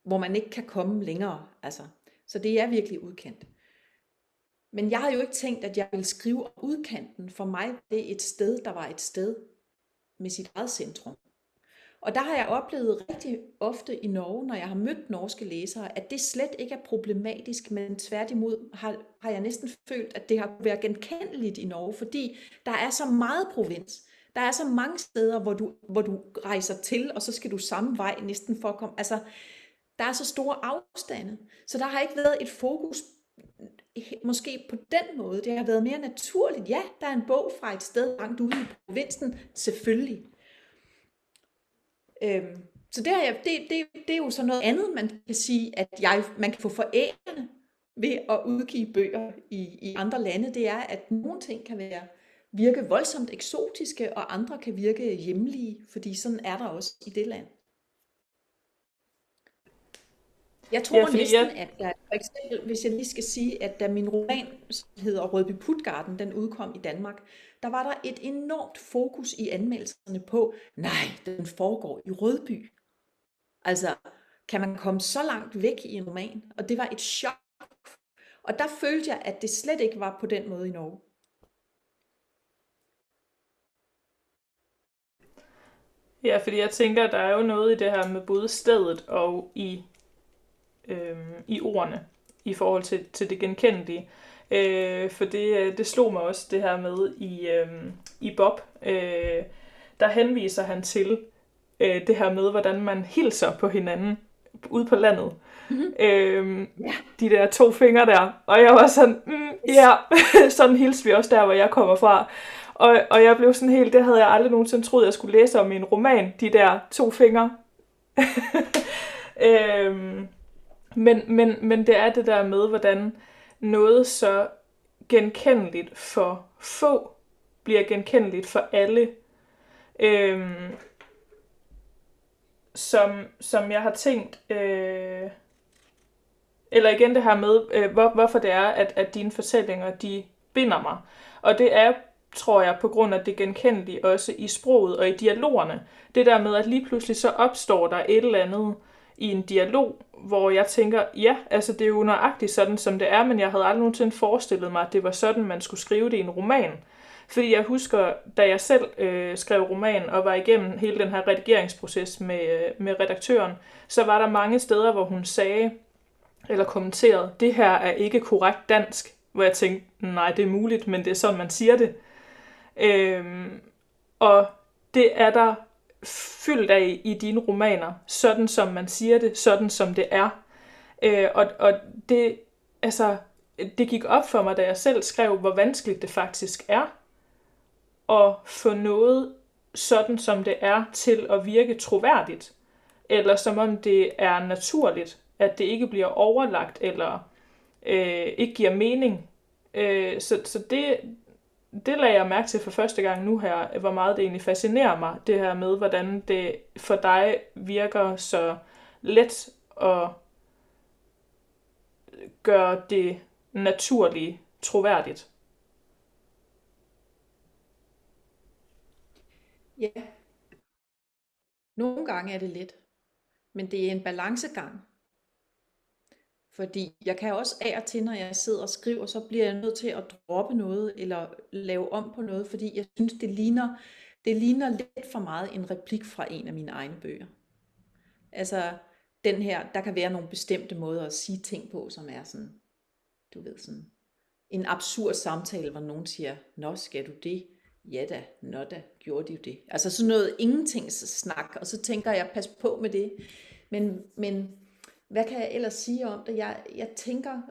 hvor man ikke kan komme længere. Altså. Så det er virkelig udkant. Men jeg har jo ikke tænkt, at jeg ville skrive om udkanten. For mig det er et sted, der var et sted med sit eget centrum. Og der har jeg oplevet rigtig ofte i Norge, når jeg har mødt norske læsere, at det slet ikke er problematisk, men tværtimod har, har jeg næsten følt, at det har været genkendeligt i Norge, fordi der er så meget provins. Der er så mange steder, hvor du, hvor du rejser til, og så skal du samme vej næsten for at komme. Altså, der er så store afstande. Så der har ikke været et fokus måske på den måde. Det har været mere naturligt. Ja, der er en bog fra et sted langt ude i provinsen, selvfølgelig. Øhm, så det, er, det, det, det er jo så noget andet, man kan sige, at jeg, man kan få forærende ved at udgive bøger i, i andre lande. Det er, at nogle ting kan være virke voldsomt eksotiske, og andre kan virke hjemlige, fordi sådan er der også i det land. Jeg tror ja, næsten, jeg... at jeg, for eksempel, hvis jeg lige skal sige, at da min roman hedder Rødby Putgarden, den udkom i Danmark, der var der et enormt fokus i anmeldelserne på, nej, den foregår i Rødby. Altså, kan man komme så langt væk i en roman? Og det var et chok. Og der følte jeg, at det slet ikke var på den måde i Norge.
Ja, fordi jeg tænker, der er jo noget i det her med både stedet og i, øhm, i ordene i forhold til, til det genkendelige. Øh, for det, øh, det slog mig også det her med i, øh, i Bob. Øh, der henviser han til øh, det her med, hvordan man hilser på hinanden ude på landet. Mm-hmm. Øh, ja. De der to fingre der. Og jeg var sådan, mm, ja, *laughs* sådan hilser vi også der, hvor jeg kommer fra. Og, og jeg blev sådan helt, det havde jeg aldrig nogensinde troet, jeg skulle læse om i en roman, de der to fingre. *laughs* øhm, men, men, men det er det der med, hvordan noget så genkendeligt for få bliver genkendeligt for alle. Øhm, som, som jeg har tænkt, øh, eller igen det her med, øh, hvor, hvorfor det er, at, at dine fortællinger, de binder mig. Og det er, tror jeg, på grund af det genkendelige også i sproget og i dialogerne. Det der med, at lige pludselig så opstår der et eller andet i en dialog, hvor jeg tænker, ja, altså det er jo nøjagtigt sådan, som det er, men jeg havde aldrig nogensinde forestillet mig, at det var sådan, man skulle skrive det i en roman. Fordi jeg husker, da jeg selv øh, skrev roman og var igennem hele den her redigeringsproces med, øh, med redaktøren, så var der mange steder, hvor hun sagde, eller kommenterede, det her er ikke korrekt dansk, hvor jeg tænkte, nej, det er muligt, men det er sådan, man siger det. Øhm, og det er der fyldt af i dine romaner, sådan som man siger det, sådan som det er. Øh, og, og det, altså, det gik op for mig, da jeg selv skrev, hvor vanskeligt det faktisk er at få noget sådan som det er til at virke troværdigt. Eller som om det er naturligt, at det ikke bliver overlagt eller øh, ikke giver mening. Øh, så, så det, det lagde jeg mærke til for første gang nu her, hvor meget det egentlig fascinerer mig, det her med, hvordan det for dig virker så let at gøre det naturlige troværdigt.
Ja. Nogle gange er det let, men det er en balancegang. Fordi jeg kan også af og til, når jeg sidder og skriver, så bliver jeg nødt til at droppe noget, eller lave om på noget, fordi jeg synes, det ligner, det ligner lidt for meget en replik fra en af mine egne bøger. Altså, den her, der kan være nogle bestemte måder at sige ting på, som er sådan, du ved sådan, en absurd samtale, hvor nogen siger, nå, skal du det? Ja da, nå da, gjorde de jo det. Altså sådan noget ingenting snak, og så tænker jeg, pas på med det. Men, men hvad kan jeg ellers sige om det? Jeg, jeg tænker,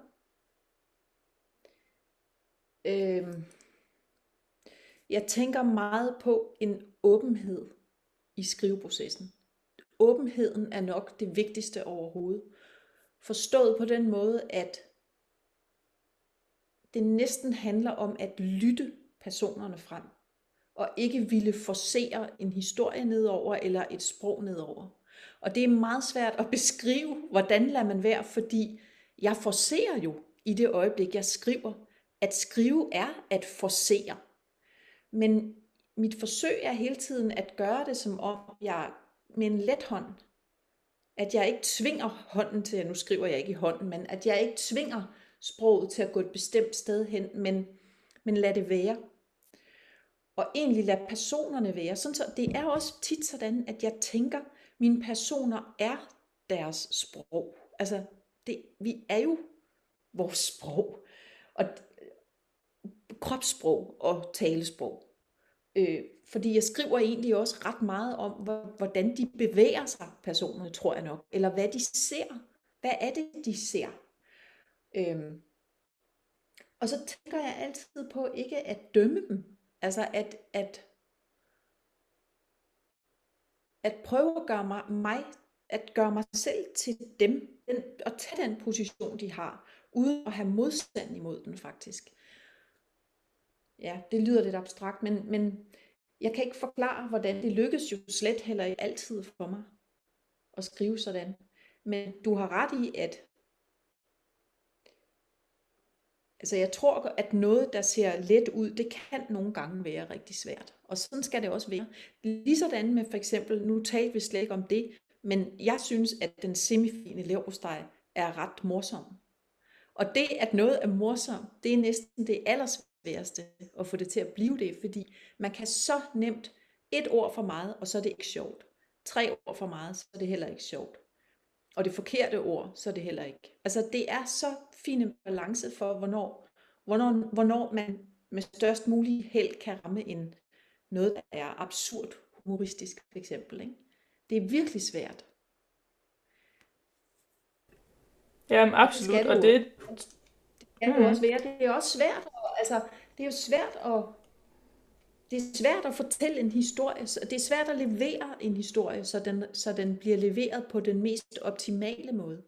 øh, jeg tænker meget på en åbenhed i skriveprocessen. Åbenheden er nok det vigtigste overhovedet. Forstået på den måde, at det næsten handler om at lytte personerne frem, og ikke ville forsere en historie nedover eller et sprog nedover. Og det er meget svært at beskrive, hvordan lader man være, fordi jeg forser jo i det øjeblik, jeg skriver. At skrive er at forsere. Men mit forsøg er hele tiden at gøre det som om jeg med en let hånd, at jeg ikke tvinger hånden til, nu skriver jeg ikke i hånden, men at jeg ikke tvinger sproget til at gå et bestemt sted hen, men, men lad det være. og egentlig lad personerne være. Sådan så det er også tit sådan, at jeg tænker, mine personer er deres sprog. Altså, det, vi er jo vores sprog. Og kropssprog og talesprog. Øh, fordi jeg skriver egentlig også ret meget om, hvordan de bevæger sig, personerne, tror jeg nok. Eller hvad de ser. Hvad er det, de ser? Øhm. Og så tænker jeg altid på ikke at dømme dem. Altså at, at, at prøve at gøre mig, mig at gøre mig selv til dem, den, og tage den position, de har, uden at have modstand imod den faktisk. Ja, det lyder lidt abstrakt, men, men jeg kan ikke forklare, hvordan det lykkes jo slet heller ikke altid for mig at skrive sådan. Men du har ret i, at altså jeg tror, at noget, der ser let ud, det kan nogle gange være rigtig svært. Og sådan skal det også være. Ligesådan med for eksempel, nu talte vi slet ikke om det, men jeg synes, at den semifine leverpostej er ret morsom. Og det, at noget er morsom, det er næsten det allersværeste at få det til at blive det, fordi man kan så nemt et ord for meget, og så er det ikke sjovt. Tre ord for meget, så er det heller ikke sjovt. Og det forkerte ord, så er det heller ikke. Altså det er så fin en balance for, hvornår, hvornår, hvornår man med størst mulig held kan ramme en, noget, der er absurd humoristisk, for eksempel. Ikke? Det er virkelig svært.
Jamen absolut, det og det...
Det kan mm. også være. Det er også svært, altså, det er jo svært at det er svært at fortælle en historie, det er svært at levere en historie, så den, så den bliver leveret på den mest optimale måde.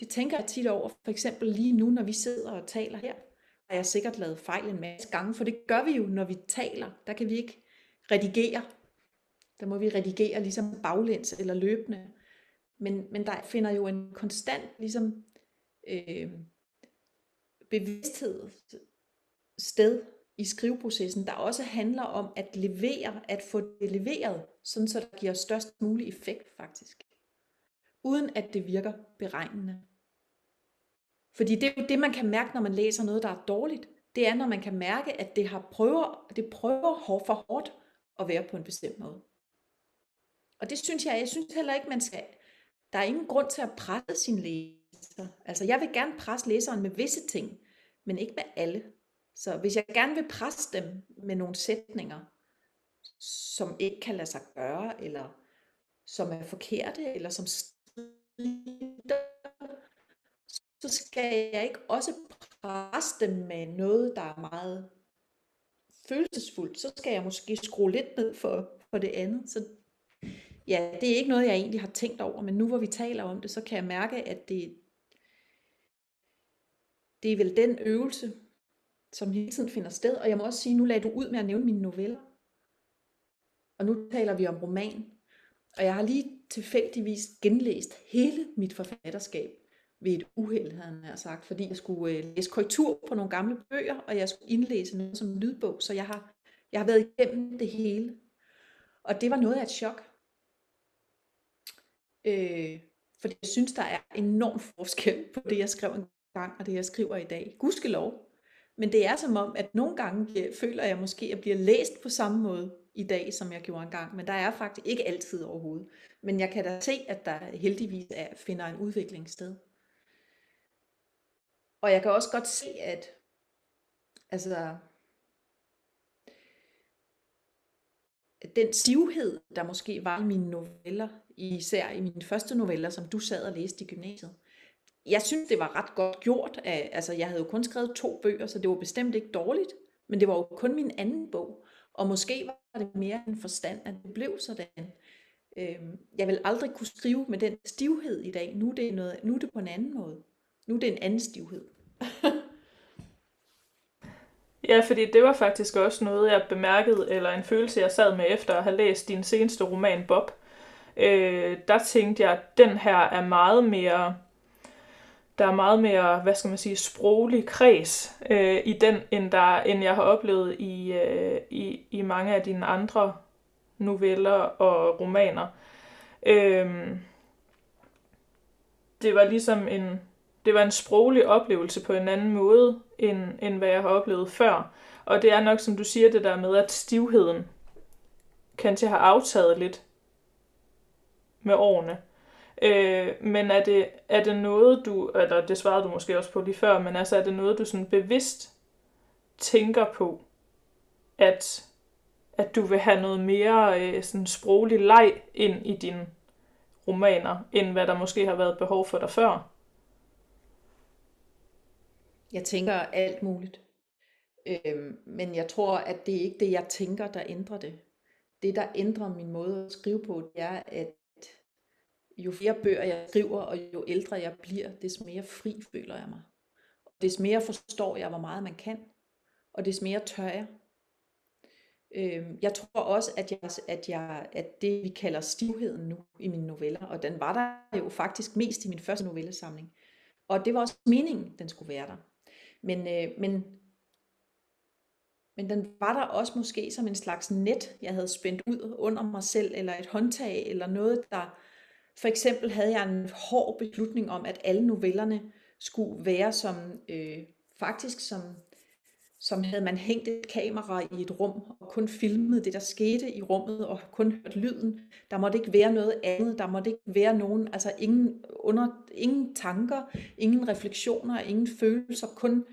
Det tænker jeg tit over, for eksempel lige nu, når vi sidder og taler her, har jeg sikkert lavet fejl en masse gange, for det gør vi jo, når vi taler. Der kan vi ikke redigere. Der må vi redigere ligesom baglæns eller løbende. Men, men der finder jo en konstant ligesom, øh, bevidsthed sted i skriveprocessen, der også handler om at levere, at få det leveret, sådan så det giver størst mulig effekt faktisk. Uden at det virker beregnende. Fordi det er jo det, man kan mærke, når man læser noget, der er dårligt. Det er, når man kan mærke, at det, har prøver, det prøver for hårdt at være på en bestemt måde. Og det synes jeg, jeg synes heller ikke, man skal, der er ingen grund til at presse sin læser. Altså jeg vil gerne presse læseren med visse ting, men ikke med alle. Så hvis jeg gerne vil presse dem med nogle sætninger, som ikke kan lade sig gøre, eller som er forkerte, eller som strider, så skal jeg ikke også presse dem med noget, der er meget følelsesfuldt. Så skal jeg måske skrue lidt ned for, for det andet. Så ja, det er ikke noget, jeg egentlig har tænkt over, men nu hvor vi taler om det, så kan jeg mærke, at det, det er vel den øvelse, som hele tiden finder sted. Og jeg må også sige, nu lagde du ud med at nævne mine noveller. Og nu taler vi om roman. Og jeg har lige tilfældigvis genlæst hele mit forfatterskab ved et uheld, havde han sagt, fordi jeg skulle øh, læse korrektur på nogle gamle bøger, og jeg skulle indlæse noget som lydbog, så jeg har, jeg har været igennem det hele. Og det var noget af et chok. Øh, fordi jeg synes, der er enorm forskel på det, jeg skrev en gang, og det, jeg skriver i dag. Gudskelov. Men det er som om, at nogle gange føler jeg måske, at jeg bliver læst på samme måde i dag, som jeg gjorde engang. Men der er faktisk ikke altid overhovedet. Men jeg kan da se, at der heldigvis er, finder en udvikling sted. Og jeg kan også godt se, at altså, den stivhed, der måske var i mine noveller, især i mine første noveller, som du sad og læste i gymnasiet, jeg synes, det var ret godt gjort. Af, altså, jeg havde jo kun skrevet to bøger, så det var bestemt ikke dårligt. Men det var jo kun min anden bog. Og måske var det mere en forstand, at det blev sådan. Øhm, jeg vil aldrig kunne skrive med den stivhed i dag. Nu er, det noget, nu er det på en anden måde. Nu er det en anden stivhed. *laughs*
ja, fordi det var faktisk også noget, jeg bemærkede, eller en følelse, jeg sad med efter at have læst din seneste roman, Bob. Øh, der tænkte jeg, at den her er meget mere der er meget mere, hvad skal man sige, sproglig kreds øh, i den, end, der, end jeg har oplevet i, øh, i, i mange af dine andre noveller og romaner. Øh, det var ligesom en, det var en sproglig oplevelse på en anden måde, end, end hvad jeg har oplevet før. Og det er nok, som du siger, det der med, at stivheden kan til at have aftaget lidt med årene. Øh, men er det, er det noget, du, eller det svarede du måske også på lige før, men altså er det noget, du sådan bevidst tænker på, at, at du vil have noget mere øh, sådan sproglig leg ind i dine romaner, end hvad der måske har været behov for dig før?
Jeg tænker alt muligt. Øhm, men jeg tror, at det er ikke det, jeg tænker, der ændrer det. Det, der ændrer min måde at skrive på, det er, at jo flere bøger jeg skriver, og jo ældre jeg bliver, des mere fri føler jeg mig. Des mere forstår jeg, hvor meget man kan, og des mere tør jeg. Øhm, jeg tror også, at, jeg, at, jeg, at det, vi kalder stivheden nu i mine noveller, og den var der jo faktisk mest i min første novellesamling, og det var også meningen, den skulle være der. Men, øh, men, men den var der også måske som en slags net, jeg havde spændt ud under mig selv, eller et håndtag, eller noget, der... For eksempel havde jeg en hård beslutning om, at alle novellerne skulle være som, øh, faktisk som, som havde man hængt et kamera i et rum, og kun filmet det, der skete i rummet, og kun hørt lyden. Der måtte ikke være noget andet, der måtte ikke være nogen, altså ingen, under, ingen tanker, ingen refleksioner, ingen følelser, kun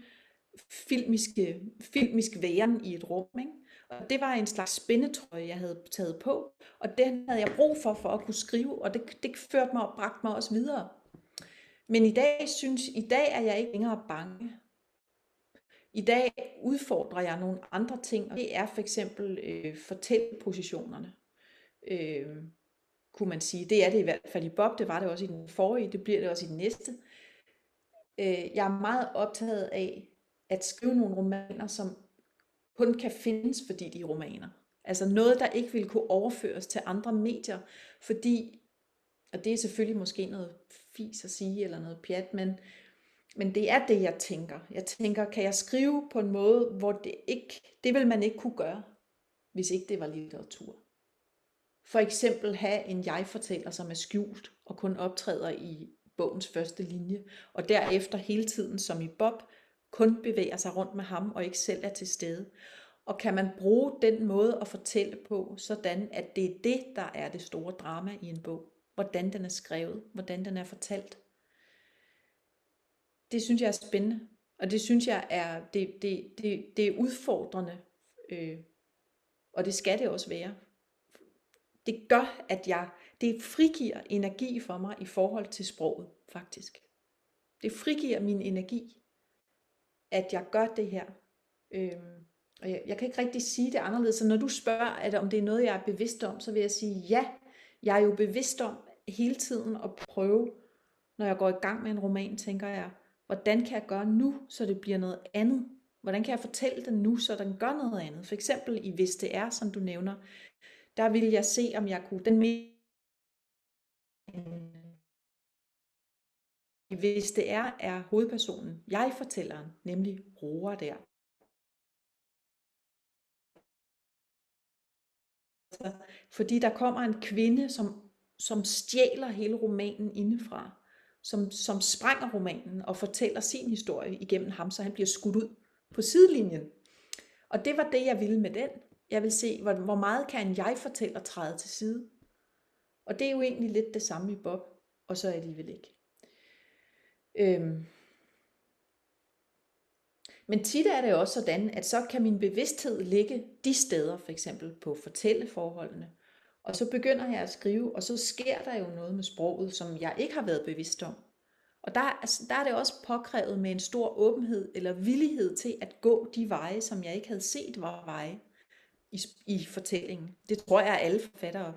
filmiske, filmisk væren i et rum. Ikke? Og det var en slags spændetrøje, jeg havde taget på, og den havde jeg brug for, for at kunne skrive, og det, det førte mig og bragte mig også videre. Men i dag, synes, i dag er jeg ikke længere bange. I dag udfordrer jeg nogle andre ting, og det er for eksempel øh, fortællepositionerne. Øh, kunne man sige. Det er det i hvert fald i Bob, det var det også i den forrige, det bliver det også i den næste. Øh, jeg er meget optaget af at skrive nogle romaner, som kun kan findes, fordi de er romaner. Altså noget, der ikke vil kunne overføres til andre medier, fordi, og det er selvfølgelig måske noget fis at sige, eller noget pjat, men, men det er det, jeg tænker. Jeg tænker, kan jeg skrive på en måde, hvor det ikke, det vil man ikke kunne gøre, hvis ikke det var litteratur. For eksempel have en jeg-fortæller, som er skjult og kun optræder i bogens første linje, og derefter hele tiden, som i Bob, kun bevæger sig rundt med ham og ikke selv er til stede. Og kan man bruge den måde at fortælle på, sådan at det er det, der er det store drama i en bog. Hvordan den er skrevet, hvordan den er fortalt. Det synes jeg er spændende, og det synes jeg er, det, det, det, det er udfordrende, øh, og det skal det også være. Det gør, at jeg, det frigiver energi for mig i forhold til sproget, faktisk. Det frigiver min energi at jeg gør det her. Øhm, og jeg, jeg kan ikke rigtig sige det anderledes. Så når du spørger, at om det er noget, jeg er bevidst om, så vil jeg sige ja. Jeg er jo bevidst om hele tiden at prøve, når jeg går i gang med en roman, tænker jeg, hvordan kan jeg gøre nu, så det bliver noget andet? Hvordan kan jeg fortælle den nu, så den gør noget andet? For eksempel i Hvis det er, som du nævner, der vil jeg se, om jeg kunne, den hvis det er, er hovedpersonen, jeg fortælleren, nemlig roer der. Fordi der kommer en kvinde, som, som stjæler hele romanen indefra, som, som sprænger romanen og fortæller sin historie igennem ham, så han bliver skudt ud på sidelinjen. Og det var det, jeg ville med den. Jeg vil se, hvor, hvor meget kan en jeg-fortæller træde til side. Og det er jo egentlig lidt det samme i Bob, og så alligevel ikke. Øhm. Men tit er det også sådan, at så kan min bevidsthed ligge de steder, for eksempel på fortælleforholdene. Og så begynder jeg at skrive, og så sker der jo noget med sproget, som jeg ikke har været bevidst om. Og der, altså, der er det også påkrævet med en stor åbenhed eller villighed til at gå de veje, som jeg ikke havde set var veje i, i fortællingen. Det tror jeg, at alle forfattere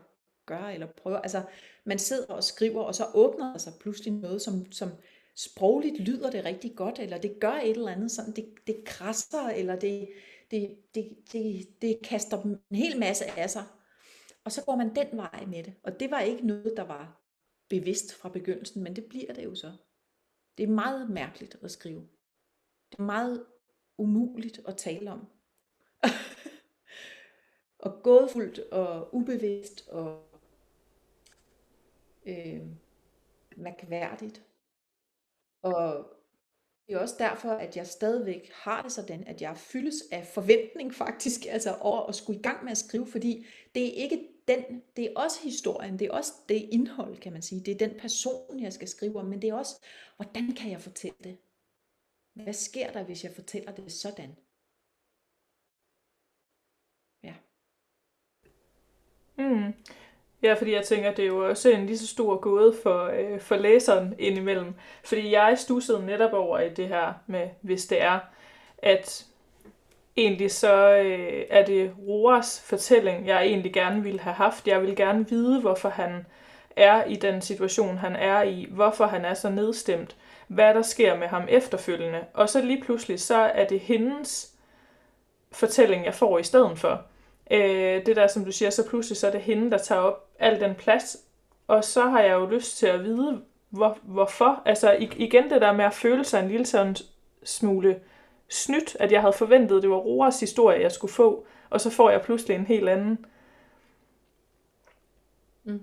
gør eller prøver. Altså, man sidder og skriver, og så åbner der sig pludselig noget, som, som sprogligt lyder det rigtig godt, eller det gør et eller andet, sådan det, det krasser, eller det, det, det, det, det kaster en hel masse af sig. Og så går man den vej med det. Og det var ikke noget, der var bevidst fra begyndelsen, men det bliver det jo så. Det er meget mærkeligt at skrive. Det er meget umuligt at tale om. *laughs* og gådefuldt og ubevidst og øh, mærkværdigt og det er også derfor, at jeg stadigvæk har det sådan, at jeg fyldes af forventning faktisk, *laughs* altså over at skulle i gang med at skrive, fordi det er ikke den, det er også historien, det er også det indhold, kan man sige. Det er den person, jeg skal skrive om, men det er også, hvordan kan jeg fortælle det? Hvad sker der, hvis jeg fortæller det sådan? Ja.
Mm. Ja, fordi jeg tænker, det er jo også en lige så stor gåde for, øh, for læseren indimellem. Fordi jeg stussede netop over i det her med, hvis det er, at egentlig så øh, er det Roas fortælling, jeg egentlig gerne ville have haft. Jeg vil gerne vide, hvorfor han er i den situation, han er i, hvorfor han er så nedstemt, hvad der sker med ham efterfølgende. Og så lige pludselig, så er det hendes fortælling, jeg får i stedet for. Øh, det der, som du siger, så pludselig så er det hende, der tager op al den plads. Og så har jeg jo lyst til at vide, hvor, hvorfor. Altså igen det der med at føle sig en lille sådan smule snydt, at jeg havde forventet, det var Roras historie, jeg skulle få, og så får jeg pludselig en helt anden.
Mm.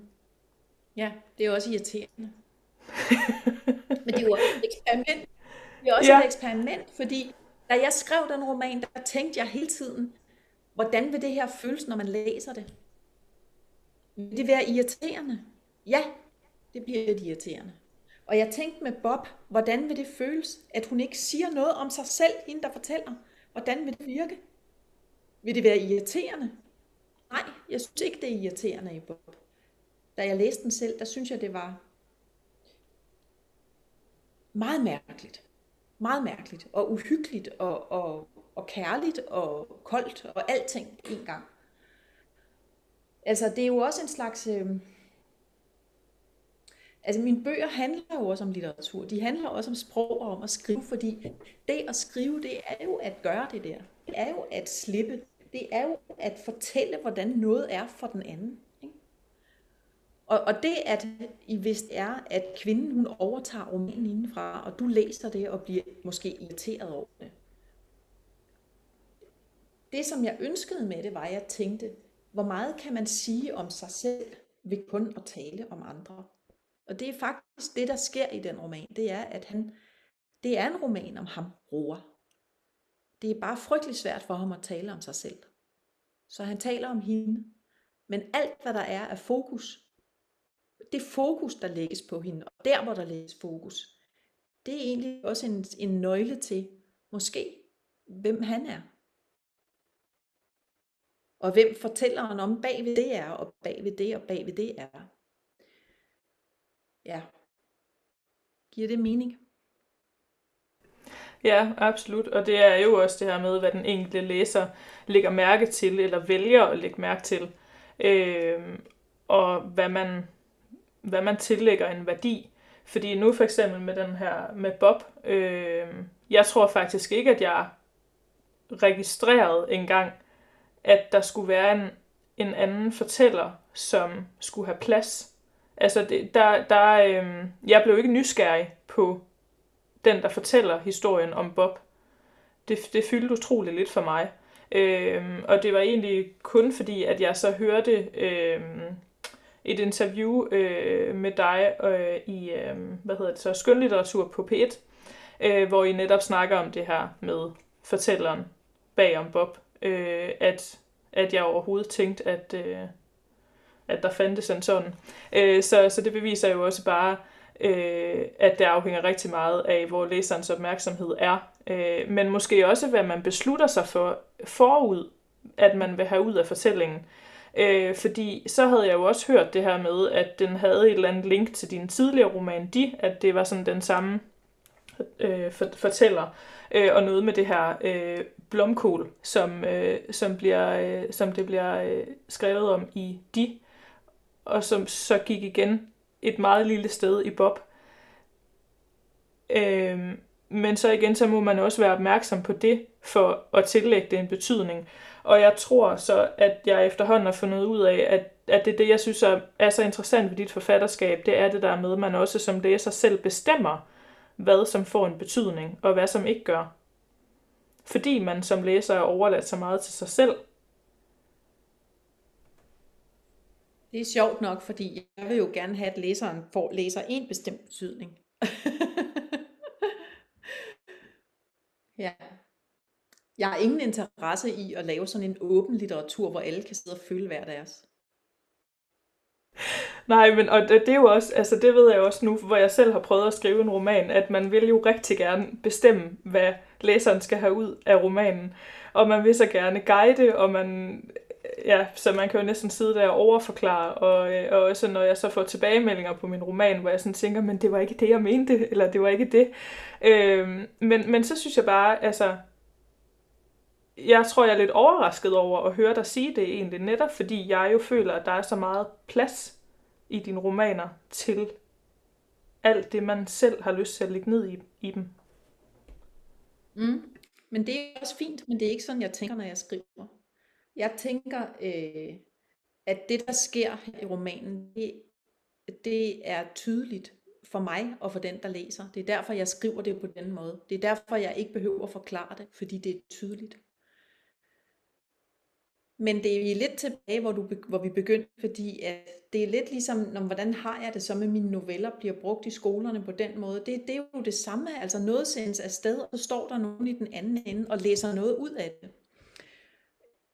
Ja, det er også irriterende. *laughs* Men det er jo også et eksperiment. Det er også ja. et eksperiment, fordi da jeg skrev den roman, der tænkte jeg hele tiden, hvordan vil det her føles, når man læser det? Vil det være irriterende? Ja, det bliver lidt irriterende. Og jeg tænkte med Bob, hvordan vil det føles, at hun ikke siger noget om sig selv, hende der fortæller? Hvordan vil det virke? Vil det være irriterende? Nej, jeg synes ikke, det er irriterende i Bob. Da jeg læste den selv, der synes jeg, det var meget mærkeligt. Meget mærkeligt og uhyggeligt og, og, og kærligt og koldt og alting på en gang. Altså, det er jo også en slags... Øh, Altså mine bøger handler jo også om litteratur. De handler også om sprog og om at skrive, fordi det at skrive, det er jo at gøre det der. Det er jo at slippe. Det er jo at fortælle, hvordan noget er for den anden. Ikke? Og, og det, at I vist er, at kvinden hun overtager romanen indenfra, og du læser det og bliver måske irriteret over det. Det, som jeg ønskede med det, var, at jeg tænkte, hvor meget kan man sige om sig selv ved kun at tale om andre? Og det er faktisk det, der sker i den roman. Det er, at han, det er en roman om ham, Roar. Det er bare frygtelig svært for ham at tale om sig selv. Så han taler om hende. Men alt, hvad der er af fokus, det fokus, der lægges på hende, og der, hvor der lægges fokus, det er egentlig også en, en nøgle til, måske, hvem han er. Og hvem fortælleren om bagved det er, og bagved det, og bagved det er. Ja. Giver det mening?
Ja, absolut. Og det er jo også det her med, hvad den enkelte læser lægger mærke til, eller vælger at lægge mærke til. Øh, og hvad man, hvad man tillægger en værdi. Fordi nu for eksempel med den her med Bob, øh, jeg tror faktisk ikke, at jeg registrerede engang, at der skulle være en, en anden fortæller, som skulle have plads Altså, det, der, der, øh, jeg blev ikke nysgerrig på den, der fortæller historien om Bob. Det, det fyldte utroligt lidt for mig. Øh, og det var egentlig kun fordi, at jeg så hørte øh, et interview øh, med dig øh, i, øh, hvad hedder det så, skønlitteratur på P1, øh, hvor I netop snakker om det her med fortælleren bag om Bob, øh, at, at jeg overhovedet tænkte, at, øh, at der fandtes en sådan. Øh, så, så det beviser jo også bare, øh, at det afhænger rigtig meget af, hvor læserens opmærksomhed er. Øh, men måske også, hvad man beslutter sig for forud, at man vil have ud af fortællingen. Øh, fordi så havde jeg jo også hørt det her med, at den havde et eller andet link til din tidligere roman, De, at det var sådan den samme øh, for, fortæller, øh, og noget med det her øh, blomkål, som, øh, som, bliver, øh, som det bliver øh, skrevet om i De, og som så gik igen et meget lille sted i Bob. Øh, men så igen, så må man også være opmærksom på det, for at tillægge det en betydning. Og jeg tror så, at jeg efterhånden har fundet ud af, at, at det er det, jeg synes er, er så interessant ved dit forfatterskab, det er det der med, at man også som læser selv bestemmer, hvad som får en betydning, og hvad som ikke gør. Fordi man som læser er overladt så meget til sig selv,
Det er sjovt nok, fordi jeg vil jo gerne have, at læseren får læser en bestemt betydning. *laughs* Ja. Jeg har ingen interesse i at lave sådan en åben litteratur, hvor alle kan sidde og føle hver deres.
Nej, men og det, det er jo også, altså det ved jeg også nu, hvor jeg selv har prøvet at skrive en roman, at man vil jo rigtig gerne bestemme, hvad læseren skal have ud af romanen. Og man vil så gerne guide, og man, ja, så man kan jo næsten sidde der og overforklare, og, øh, og også når jeg så får tilbagemeldinger på min roman, hvor jeg sådan tænker, men det var ikke det, jeg mente, eller det var ikke det. Øh, men, men så synes jeg bare, altså, jeg tror, jeg er lidt overrasket over at høre dig sige det egentlig, netop fordi jeg jo føler, at der er så meget plads i dine romaner til alt det, man selv har lyst til at lægge ned i, i dem.
Mm. Men det er også fint, men det er ikke sådan, jeg tænker, når jeg skriver. Jeg tænker, øh, at det, der sker i romanen, det, det er tydeligt for mig og for den, der læser. Det er derfor, jeg skriver det på den måde. Det er derfor, jeg ikke behøver at forklare det, fordi det er tydeligt. Men det er lidt tilbage, hvor, du, hvor vi begyndte, fordi at det er lidt ligesom, når, hvordan har jeg det så med mine noveller bliver brugt i skolerne på den måde. Det, det er jo det samme, altså noget sendes afsted, og så står der nogen i den anden ende og læser noget ud af det.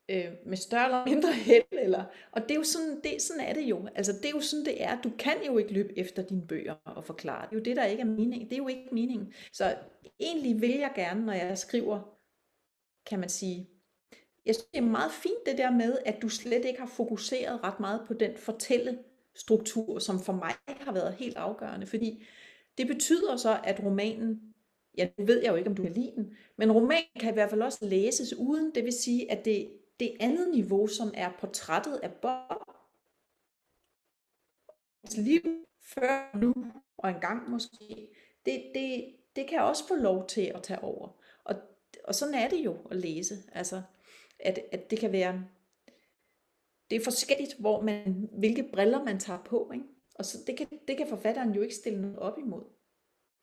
Øh, med større eller mindre held. Eller, og det er jo sådan, det, sådan er det jo. Altså det er jo sådan, det er. Du kan jo ikke løbe efter dine bøger og forklare. Det er jo det, der ikke er mening. Det er jo ikke meningen. Så egentlig vil jeg gerne, når jeg skriver, kan man sige, jeg synes, det er meget fint det der med, at du slet ikke har fokuseret ret meget på den fortællestruktur, som for mig har været helt afgørende. Fordi det betyder så, at romanen, ja, nu ved jeg jo ikke, om du kan lide den, men romanen kan i hvert fald også læses uden, det vil sige, at det, det andet niveau, som er portrættet af Bob, liv før nu og engang måske, det, det, det kan også få lov til at tage over. Og, og sådan er det jo at læse. Altså, at, at det kan være, det er forskelligt, hvor man, hvilke briller man tager på. Ikke? Og så det, kan, det kan forfatteren jo ikke stille noget op imod.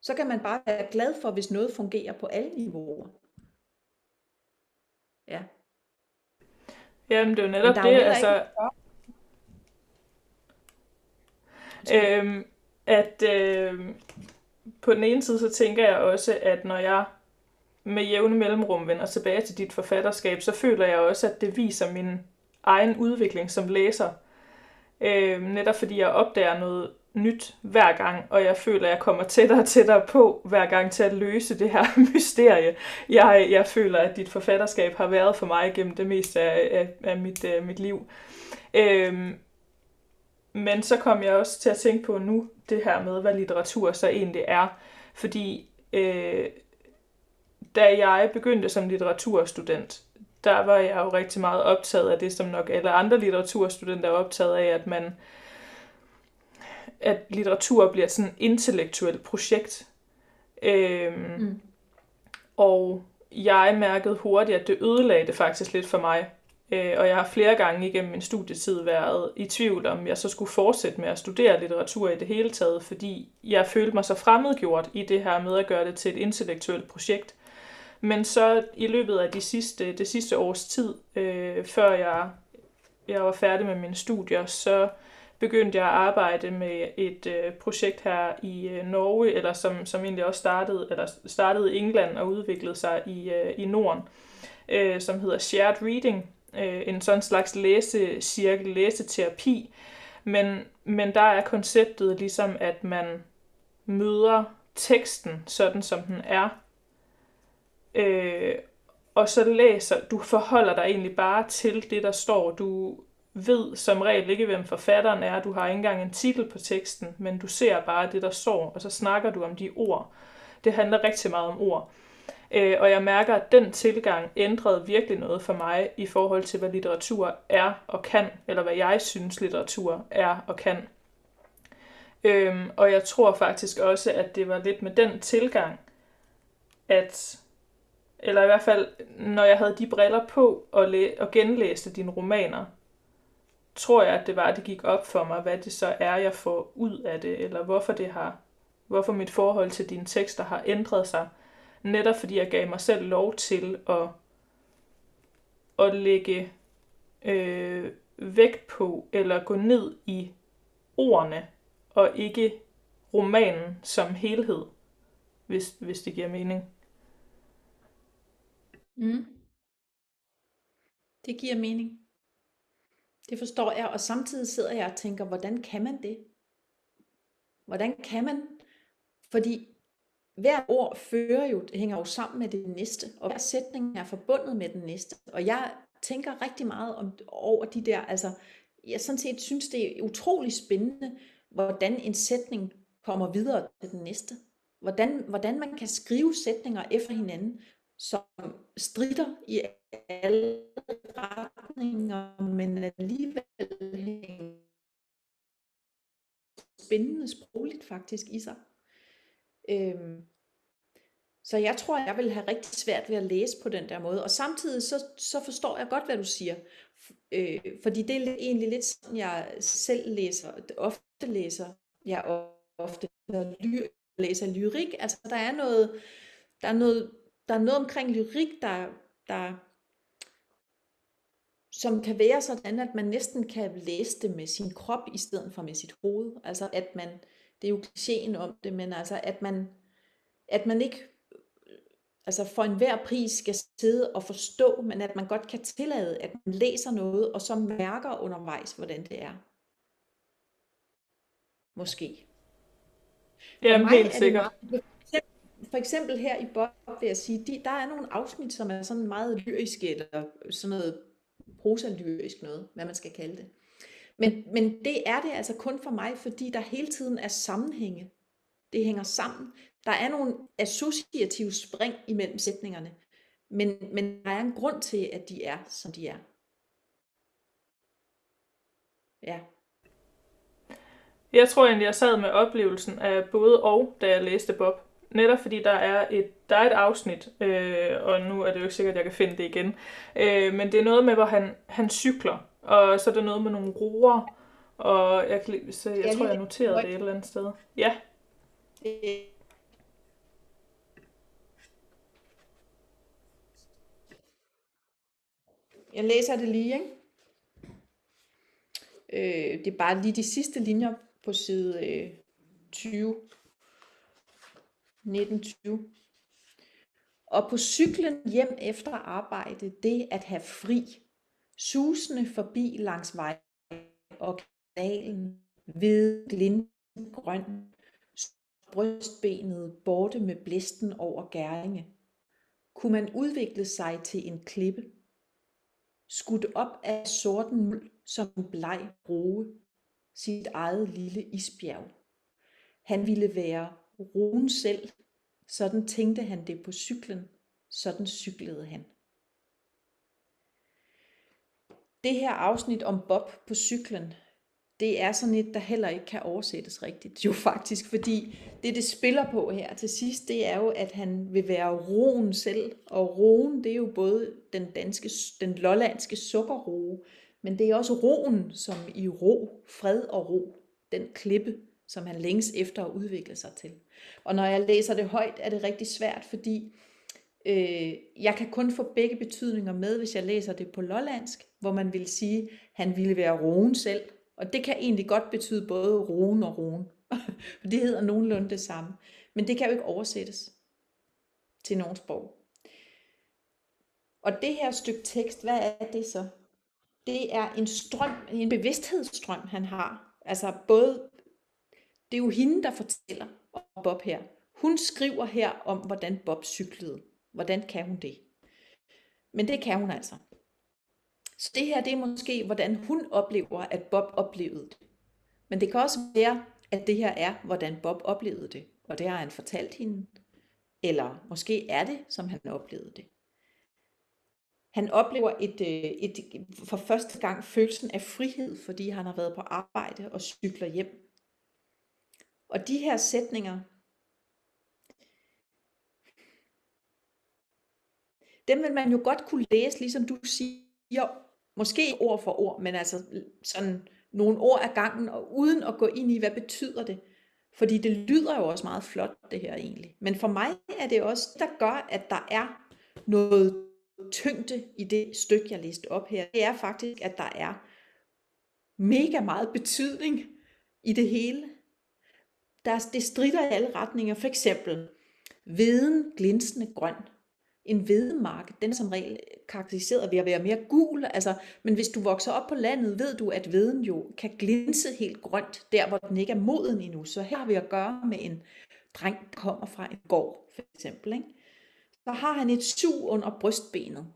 Så kan man bare være glad for, hvis noget fungerer på alle niveauer. Ja.
Jamen, det er jo netop det, altså... Øhm, at øh, på den ene side, så tænker jeg også, at når jeg med jævne mellemrum vender tilbage til dit forfatterskab, så føler jeg også, at det viser min egen udvikling som læser. Øh, netop fordi jeg opdager noget nyt hver gang, og jeg føler, at jeg kommer tættere og tættere på hver gang til at løse det her *laughs* mysterie. Jeg, jeg føler, at dit forfatterskab har været for mig gennem det meste af, af, af mit, uh, mit liv. Øh, men så kom jeg også til at tænke på nu, det her med, hvad litteratur så egentlig er. Fordi øh, da jeg begyndte som litteraturstudent, der var jeg jo rigtig meget optaget af det, som nok alle andre litteraturstudenter er optaget af, at man at litteratur bliver sådan et intellektuelt projekt. Øhm, mm. Og jeg mærkede hurtigt, at det ødelagde det faktisk lidt for mig. Øh, og jeg har flere gange igennem min studietid været i tvivl om, jeg så skulle fortsætte med at studere litteratur i det hele taget, fordi jeg følte mig så fremmedgjort i det her med at gøre det til et intellektuelt projekt. Men så i løbet af de sidste, det sidste års tid, øh, før jeg, jeg var færdig med mine studier, så begyndte jeg at arbejde med et øh, projekt her i øh, Norge, eller som, som egentlig også startede, eller startede i England og udviklede sig i, øh, i Norden, øh, som hedder Shared Reading, øh, en sådan slags læsecirkel, læseterapi. Men, men der er konceptet ligesom, at man møder teksten sådan, som den er, Øh, og så læser, du forholder dig egentlig bare til det, der står. Du ved som regel ikke, hvem forfatteren er. Du har ikke engang en titel på teksten, men du ser bare det, der står, og så snakker du om de ord. Det handler rigtig meget om ord. Øh, og jeg mærker, at den tilgang ændrede virkelig noget for mig i forhold til, hvad litteratur er og kan, eller hvad jeg synes, litteratur er og kan. Øhm, og jeg tror faktisk også, at det var lidt med den tilgang, at eller i hvert fald, når jeg havde de briller på og, læ- og genlæste dine romaner, tror jeg, at det var, at det gik op for mig, hvad det så er, jeg får ud af det, eller hvorfor det har, hvorfor mit forhold til dine tekster har ændret sig. Netop fordi jeg gav mig selv lov til at, at lægge øh, vægt på, eller gå ned i ordene, og ikke romanen som helhed, hvis, hvis det giver mening.
Mm. Det giver mening. Det forstår jeg, og samtidig sidder jeg og tænker, hvordan kan man det? Hvordan kan man? Fordi hver ord fører jo, hænger jo sammen med det næste, og hver sætning er forbundet med den næste. Og jeg tænker rigtig meget om, over de der, altså jeg sådan set synes, det er utrolig spændende, hvordan en sætning kommer videre til den næste. Hvordan, hvordan man kan skrive sætninger efter hinanden, som strider i alle retninger, men alligevel hænger spændende sprogligt faktisk i sig. Øhm, så jeg tror, jeg vil have rigtig svært ved at læse på den der måde. Og samtidig så, så forstår jeg godt, hvad du siger. Øh, fordi det er egentlig lidt sådan, jeg selv læser, ofte læser, jeg ofte læser lyrik. Altså der er noget, der er noget, der er noget omkring lyrik, der, der, som kan være sådan, at man næsten kan læse det med sin krop, i stedet for med sit hoved. Altså at man, det er jo klichéen om det, men altså at man, at man ikke altså for enhver pris skal sidde og forstå, men at man godt kan tillade, at man læser noget, og så mærker undervejs, hvordan det er. Måske.
Jamen, helt sikkert
for eksempel her i Bob vil jeg sige, de, der er nogle afsnit, som er sådan meget lyriske, eller sådan noget prosalyrisk noget, hvad man skal kalde det. Men, men det er det altså kun for mig, fordi der hele tiden er sammenhænge. Det hænger sammen. Der er nogle associative spring imellem sætningerne, men, men der er en grund til, at de er, som de er. Ja.
Jeg tror egentlig, jeg sad med oplevelsen af både og, da jeg læste Bob. Netop fordi der er et, der er et afsnit, øh, og nu er det jo ikke sikkert, at jeg kan finde det igen, øh, men det er noget med, hvor han, han cykler, og så er der noget med nogle roer, og jeg, så jeg, jeg tror, jeg noterede det et eller andet sted. Ja.
Jeg læser det lige, ikke? Øh, det er bare lige de sidste linjer på side øh, 20. 1920. Og på cyklen hjem efter arbejde, det at have fri, susende forbi langs vej og kanalen, ved glind grøn, brystbenet borte med blæsten over gæringe, kunne man udvikle sig til en klippe, skudt op af sorten muld som en bleg roe, sit eget lille isbjerg. Han ville være roen selv, sådan tænkte han det på cyklen, sådan cyklede han. Det her afsnit om Bob på cyklen, det er sådan et, der heller ikke kan oversættes rigtigt. Jo faktisk, fordi det, det spiller på her til sidst, det er jo, at han vil være roen selv. Og roen, det er jo både den danske, den lollandske sukkerroe, men det er også roen, som i ro, fred og ro, den klippe, som han længes efter at udvikle sig til. Og når jeg læser det højt, er det rigtig svært, fordi øh, jeg kan kun få begge betydninger med, hvis jeg læser det på lollandsk, hvor man vil sige, at han ville være roen selv, og det kan egentlig godt betyde både roen og roen. *laughs* For det hedder nogenlunde det samme. Men det kan jo ikke oversættes til nogen sprog. Og det her stykke tekst, hvad er det så? Det er en strøm, en bevidsthedsstrøm, han har. Altså både, det er jo hende, der fortæller om Bob her. Hun skriver her om, hvordan Bob cyklede. Hvordan kan hun det? Men det kan hun altså. Så det her, det er måske, hvordan hun oplever, at Bob oplevede det. Men det kan også være, at det her er, hvordan Bob oplevede det. Og det har han fortalt hende. Eller måske er det, som han oplevede det. Han oplever et, øh, et, for første gang følelsen af frihed, fordi han har været på arbejde og cykler hjem. Og de her sætninger, dem vil man jo godt kunne læse, ligesom du siger, Måske ord for ord, men altså sådan nogle ord af gangen, og uden at gå ind i, hvad betyder det. Fordi det lyder jo også meget flot, det her egentlig. Men for mig er det også, der gør, at der er noget tyngde i det stykke, jeg læste op her. Det er faktisk, at der er mega meget betydning i det hele. Der, det strider i alle retninger. For eksempel, viden glinsende grøn. en hvedemark, den er som regel karakteriseret ved at være mere gul, altså, men hvis du vokser op på landet, ved du, at veden jo kan glinse helt grønt, der hvor den ikke er moden endnu. Så her har vi at gøre med en dreng, der kommer fra en gård, for eksempel. Ikke? Så har han et sug under brystbenet.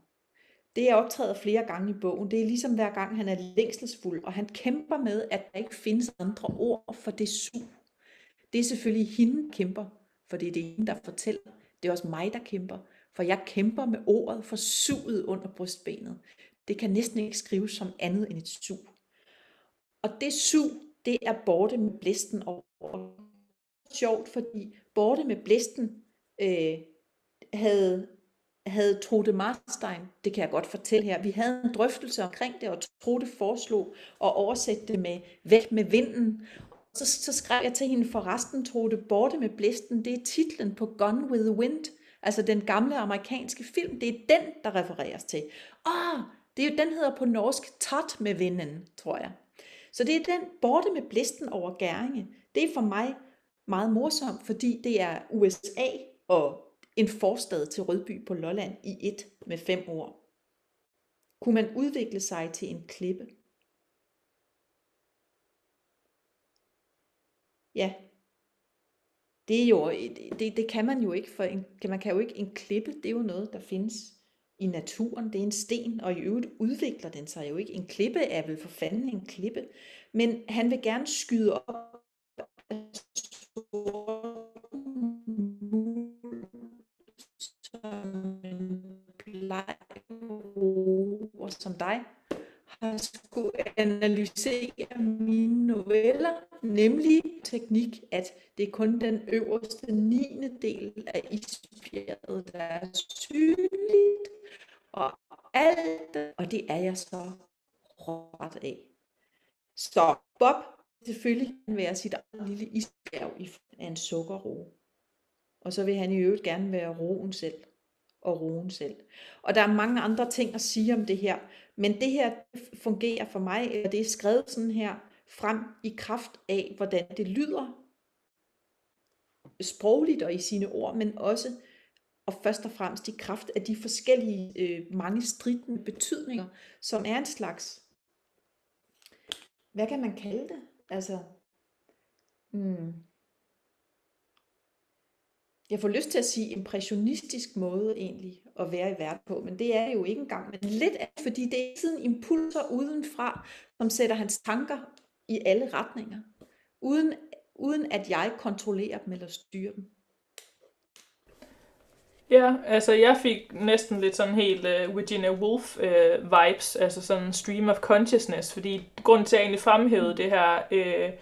Det er optrædet flere gange i bogen. Det er ligesom hver gang, han er længselsfuld, og han kæmper med, at der ikke findes andre ord for det sug. Det er selvfølgelig hende, der kæmper, for det er det hende, der fortæller. Det er også mig, der kæmper, for jeg kæmper med ordet for suget under brystbenet. Det kan næsten ikke skrives som andet end et sug. Og det sug, det er borte med blæsten over. Sjovt, fordi borte med blæsten øh, havde, havde Trude Marstein, det kan jeg godt fortælle her, vi havde en drøftelse omkring det, og Trude foreslog at oversætte det med væk med vinden. Så, så skrev jeg til hende forresten tog det borte med blæsten, det er titlen på Gone with the Wind, altså den gamle amerikanske film, det er den, der refereres til. Åh, det er jo, den hedder på norsk Tot med vinden, tror jeg. Så det er den borte med blæsten over Gæringe. Det er for mig meget morsomt, fordi det er USA og en forstad til Rødby på Lolland i et med fem ord. Kunne man udvikle sig til en klippe? Ja, det er jo, det, det kan man jo ikke, for en, man kan jo ikke, en klippe, det er jo noget, der findes i naturen, det er en sten, og i øvrigt udvikler den sig jo ikke. En klippe er vel for fanden en klippe, men han vil gerne skyde op som en plejeroer som dig, har skulle analysere mine noveller, nemlig teknik, at det er kun den øverste 9. del af isbjerget, der er synligt, og alt, og det er jeg så råt af. Så Bob selvfølgelig kan være sit eget lille isbjerg i en sukkerro. Og så vil han i øvrigt gerne være roen selv og roen selv. Og der er mange andre ting at sige om det her, men det her fungerer for mig, eller det er skrevet sådan her, frem i kraft af, hvordan det lyder sprogligt og i sine ord, men også og først og fremmest i kraft af de forskellige øh, mange stridende betydninger, som er en slags, hvad kan man kalde det? Altså, hmm, jeg får lyst til at sige impressionistisk måde egentlig at være i verden på, men det er jo ikke engang, men lidt af, fordi det er sådan impulser udenfra, som sætter hans tanker i alle retninger, uden, uden at jeg kontrollerer dem eller styrer dem.
Ja, altså jeg fik næsten lidt sådan helt uh, Virginia Woolf uh, vibes, altså sådan stream of consciousness, fordi grunden til at jeg egentlig fremhævede det her uh,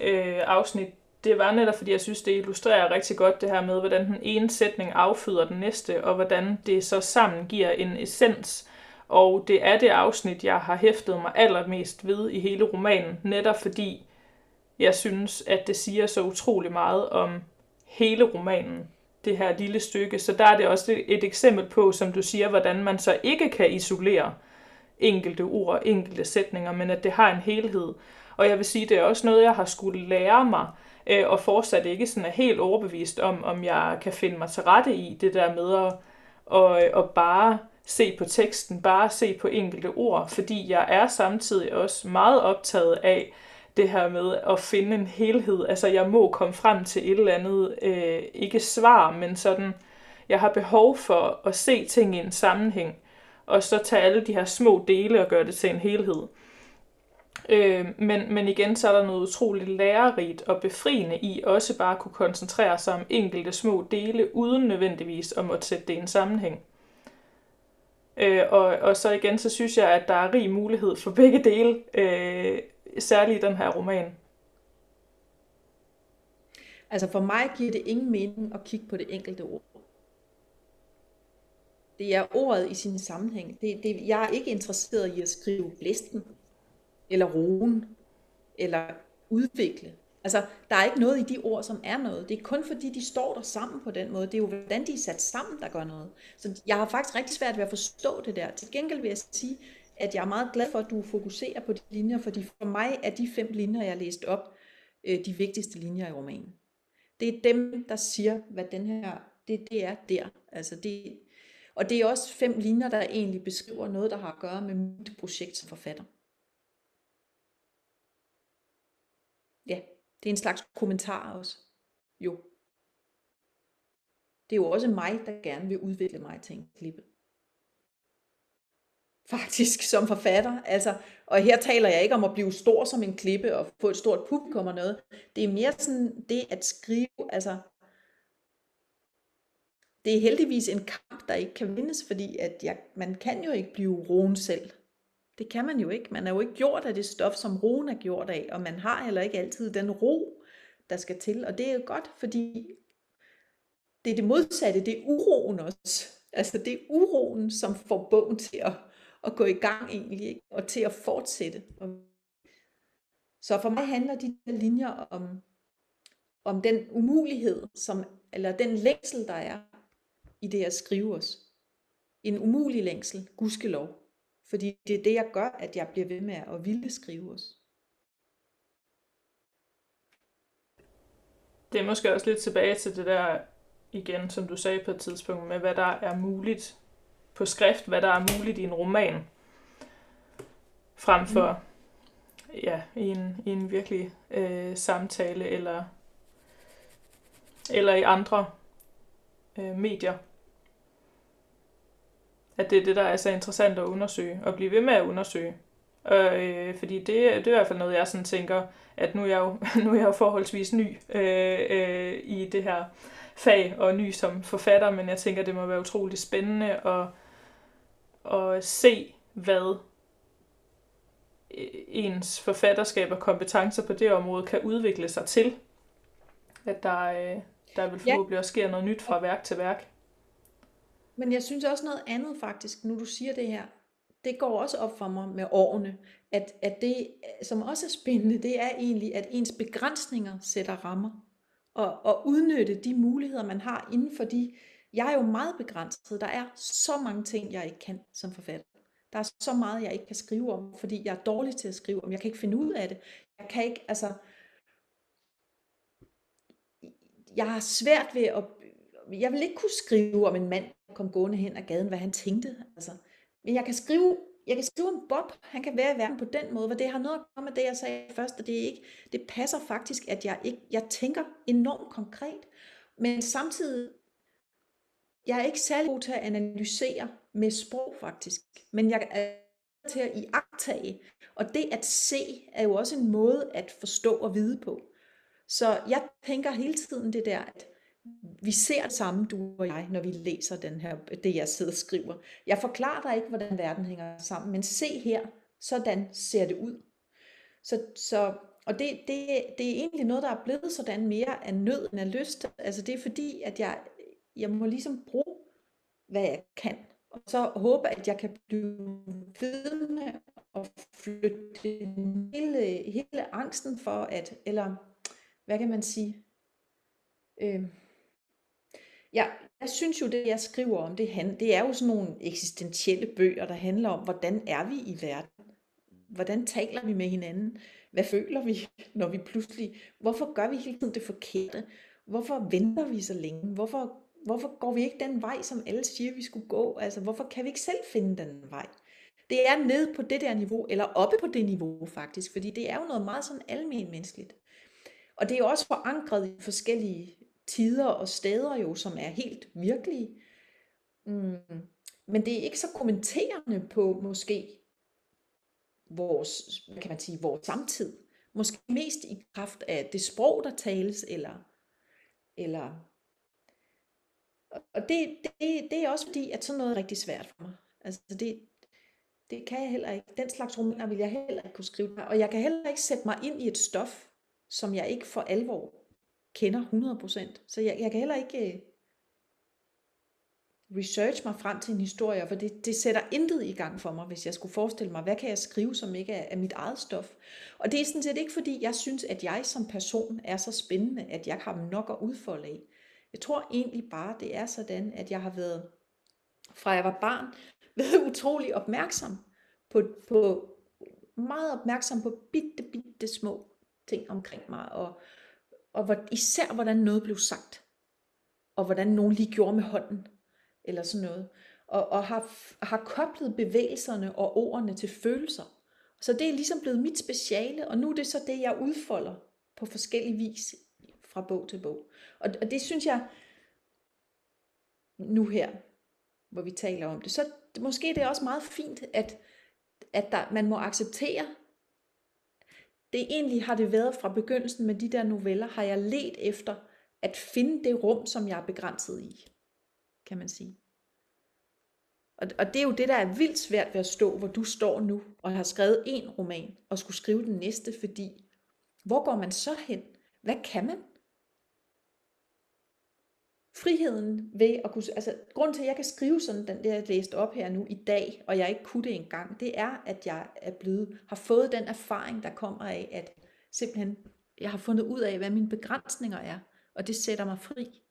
uh, afsnit, det var netop, fordi jeg synes, det illustrerer rigtig godt det her med, hvordan den ene sætning afføder den næste, og hvordan det så sammen giver en essens. Og det er det afsnit, jeg har hæftet mig allermest ved i hele romanen, netop fordi jeg synes, at det siger så utrolig meget om hele romanen, det her lille stykke. Så der er det også et eksempel på, som du siger, hvordan man så ikke kan isolere enkelte ord, enkelte sætninger, men at det har en helhed. Og jeg vil sige, det er også noget, jeg har skulle lære mig, øh, og fortsat ikke sådan er helt overbevist om, om jeg kan finde mig til rette i det der med at, at, og bare se på teksten, bare se på enkelte ord, fordi jeg er samtidig også meget optaget af det her med at finde en helhed. Altså jeg må komme frem til et eller andet, øh, ikke svar, men sådan, jeg har behov for at se ting i en sammenhæng, og så tage alle de her små dele og gøre det til en helhed. Øh, men, men igen, så er der noget utroligt lærerigt og befriende i også bare at kunne koncentrere sig om enkelte små dele, uden nødvendigvis at måtte sætte det i en sammenhæng. Øh, og, og så igen, så synes jeg, at der er rig mulighed for begge dele, øh, særligt i den her roman.
Altså for mig giver det ingen mening at kigge på det enkelte ord. Det er ordet i sin sammenhæng. Det, det, jeg er ikke interesseret i at skrive blæsten eller roen, eller udvikle. Altså, der er ikke noget i de ord, som er noget. Det er kun fordi, de står der sammen på den måde. Det er jo, hvordan de er sat sammen, der gør noget. Så jeg har faktisk rigtig svært ved at forstå det der. Til gengæld vil jeg sige, at jeg er meget glad for, at du fokuserer på de linjer, fordi for mig er de fem linjer, jeg har læst op, øh, de vigtigste linjer i romanen. Det er dem, der siger, hvad den her, det, det er der. Altså det, Og det er også fem linjer, der egentlig beskriver noget, der har at gøre med mit projekt som forfatter. Ja, det er en slags kommentar også. Jo. Det er jo også mig, der gerne vil udvikle mig til en klippe. Faktisk som forfatter. Altså, og her taler jeg ikke om at blive stor som en klippe og få et stort publikum og noget. Det er mere sådan det at skrive, altså det er heldigvis en kamp, der ikke kan vindes, fordi at jeg, man kan jo ikke blive roen selv. Det kan man jo ikke. Man er jo ikke gjort af det stof, som roen er gjort af, og man har heller ikke altid den ro, der skal til. Og det er jo godt, fordi det er det modsatte, det er uroen også. Altså det er uroen, som får bogen til at, at gå i gang egentlig, ikke? og til at fortsætte. Så for mig handler de der linjer om, om den umulighed, som, eller den længsel, der er i det at skrive os. En umulig længsel, gudskelov. Fordi det er det, jeg gør, at jeg bliver ved med at ville skrive os.
Det er måske også lidt tilbage til det der igen, som du sagde på et tidspunkt, med hvad der er muligt på skrift, hvad der er muligt i en roman, frem for mm. ja, i, en, i en virkelig øh, samtale eller, eller i andre øh, medier at det er det, der er så interessant at undersøge, og blive ved med at undersøge. Og, øh, fordi det, det er i hvert fald noget, jeg sådan tænker, at nu er jeg jo, *laughs* nu er jeg jo forholdsvis ny øh, øh, i det her fag, og ny som forfatter, men jeg tænker, det må være utrolig spændende at, at se, hvad ens forfatterskab og kompetencer på det område kan udvikle sig til. At der, øh, der vil forhåbentlig også ske noget nyt fra værk til værk.
Men jeg synes også noget andet faktisk, nu du siger det her, det går også op for mig med årene, at, at det, som også er spændende, det er egentlig, at ens begrænsninger sætter rammer. Og, og udnytte de muligheder, man har inden for de... Jeg er jo meget begrænset. Der er så mange ting, jeg ikke kan som forfatter. Der er så meget, jeg ikke kan skrive om, fordi jeg er dårlig til at skrive om. Jeg kan ikke finde ud af det. Jeg kan ikke, altså... Jeg har svært ved at... Jeg vil ikke kunne skrive om en mand, kom gående hen ad gaden, hvad han tænkte. Altså. Men jeg kan skrive jeg kan skrive om Bob, han kan være i verden på den måde, hvor det har noget at gøre med det, jeg sagde først, og det, er ikke, det passer faktisk, at jeg, ikke, jeg tænker enormt konkret, men samtidig, jeg er ikke særlig god til at analysere med sprog faktisk, men jeg er til at iagtage, og det at se er jo også en måde at forstå og vide på. Så jeg tænker hele tiden det der, at vi ser det samme, du og jeg, når vi læser den her, det jeg sidder og skriver. Jeg forklarer dig ikke, hvordan verden hænger sammen, men se her, sådan ser det ud. Så, så, og det, det, det er egentlig noget, der er blevet sådan mere af nød end af lyst. Altså det er fordi, at jeg, jeg må ligesom bruge, hvad jeg kan. Og så håbe, at jeg kan blive ved med at flytte hele, hele angsten for at, eller hvad kan man sige, øh, jeg, jeg synes jo, det jeg skriver om, det, han, det er jo sådan nogle eksistentielle bøger, der handler om, hvordan er vi i verden? Hvordan taler vi med hinanden? Hvad føler vi, når vi pludselig... Hvorfor gør vi hele tiden det forkerte? Hvorfor venter vi så længe? Hvorfor, hvorfor går vi ikke den vej, som alle siger, vi skulle gå? Altså, hvorfor kan vi ikke selv finde den vej? Det er nede på det der niveau, eller oppe på det niveau faktisk, fordi det er jo noget meget sådan almen menneskeligt. Og det er jo også forankret i forskellige tider og steder jo, som er helt virkelige. Mm. Men det er ikke så kommenterende på måske vores, hvad kan man sige, vores samtid. Måske mest i kraft af det sprog, der tales, eller, eller og det, det, det er også fordi, at sådan noget er rigtig svært for mig. Altså det, det kan jeg heller ikke. Den slags romaner vil jeg heller ikke kunne skrive. Og jeg kan heller ikke sætte mig ind i et stof, som jeg ikke for alvor kender 100%. Så jeg, jeg kan heller ikke øh, research mig frem til en historie, for det, det sætter intet i gang for mig, hvis jeg skulle forestille mig, hvad kan jeg skrive, som ikke er, er mit eget stof. Og det er sådan set ikke, fordi jeg synes, at jeg som person er så spændende, at jeg har nok at udfolde af. Jeg tror egentlig bare, det er sådan, at jeg har været, fra jeg var barn, *laughs* været utrolig opmærksom på, på meget opmærksom på bitte, bitte små ting omkring mig, og, og hvor, især hvordan noget blev sagt, og hvordan nogen lige gjorde med hånden, eller sådan noget. og, og har, har koblet bevægelserne og ordene til følelser. Så det er ligesom blevet mit speciale, og nu er det så det, jeg udfolder på forskellige vis fra bog til bog. Og, og det synes jeg, nu her, hvor vi taler om det, så måske det er også meget fint, at, at der, man må acceptere, det egentlig har det været fra begyndelsen med de der noveller, har jeg let efter at finde det rum, som jeg er begrænset i, kan man sige. Og, og det er jo det, der er vildt svært ved at stå, hvor du står nu, og har skrevet en roman, og skulle skrive den næste, fordi hvor går man så hen? Hvad kan man? Friheden ved at kunne, altså grund til, at jeg kan skrive sådan den der, jeg læst op her nu i dag, og jeg ikke kunne det engang, det er, at jeg er blevet, har fået den erfaring, der kommer af, at simpelthen, jeg har fundet ud af, hvad mine begrænsninger er, og det sætter mig fri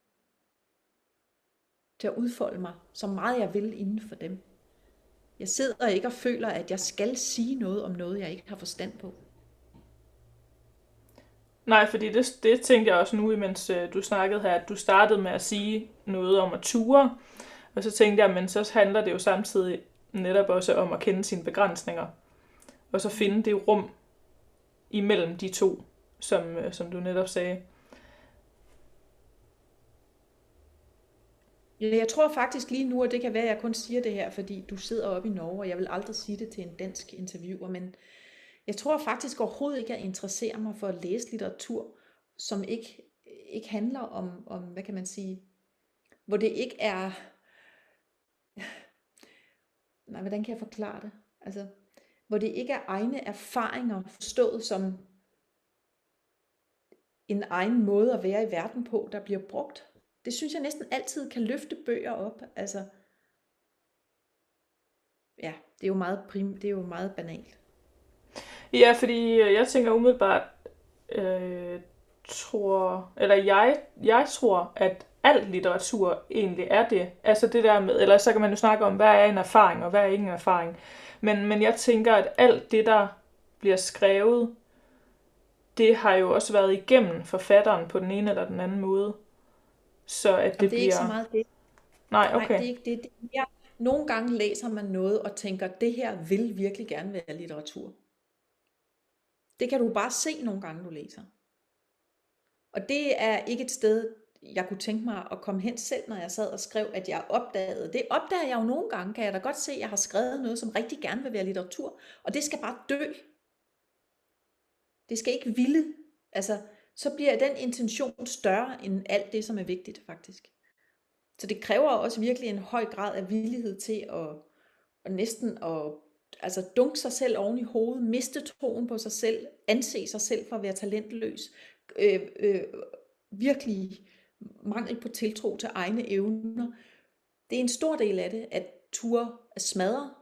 til at udfolde mig så meget jeg vil inden for dem. Jeg sidder ikke og føler, at jeg skal sige noget om noget, jeg ikke har forstand på.
Nej, fordi det, det tænkte jeg også nu, imens øh, du snakkede her, at du startede med at sige noget om at ture. Og så tænkte jeg, men så handler det jo samtidig netop også om at kende sine begrænsninger. Og så finde det rum imellem de to, som, øh, som du netop sagde.
Jeg tror faktisk lige nu, og det kan være, at jeg kun siger det her, fordi du sidder oppe i Norge, og jeg vil aldrig sige det til en dansk interviewer, men jeg tror faktisk overhovedet ikke, at jeg interesserer mig for at læse litteratur, som ikke, ikke handler om, om, hvad kan man sige, hvor det ikke er, nej, hvordan kan jeg forklare det? Altså, hvor det ikke er egne erfaringer forstået som en egen måde at være i verden på, der bliver brugt. Det synes jeg næsten altid kan løfte bøger op. Altså, ja, det er jo meget, prim, det er jo meget banalt.
Ja, fordi øh, jeg tænker umiddelbart, øh, tror, eller jeg, jeg tror, at al litteratur egentlig er det. Altså det der med, eller så kan man jo snakke om, hvad er en erfaring, og hvad er ikke en erfaring. Men, men jeg tænker, at alt det, der bliver skrevet, det har jo også været igennem forfatteren på den ene eller den anden måde.
Så at det, det er bliver... ikke så meget det.
Nej, okay.
Nej, det er ikke det. det er mere... Nogle gange læser man noget og tænker, det her vil virkelig gerne være litteratur. Det kan du bare se nogle gange, du læser. Og det er ikke et sted, jeg kunne tænke mig at komme hen selv, når jeg sad og skrev, at jeg opdagede. Det opdager jeg jo nogle gange, kan jeg da godt se, at jeg har skrevet noget, som rigtig gerne vil være litteratur. Og det skal bare dø. Det skal ikke ville. Altså, så bliver den intention større end alt det, som er vigtigt faktisk. Så det kræver også virkelig en høj grad af villighed til at, at næsten at altså dunke sig selv oven i hovedet, miste troen på sig selv, anse sig selv for at være talentløs, øh, øh, virkelig mangel på tiltro til egne evner. Det er en stor del af det, at ture er smadre.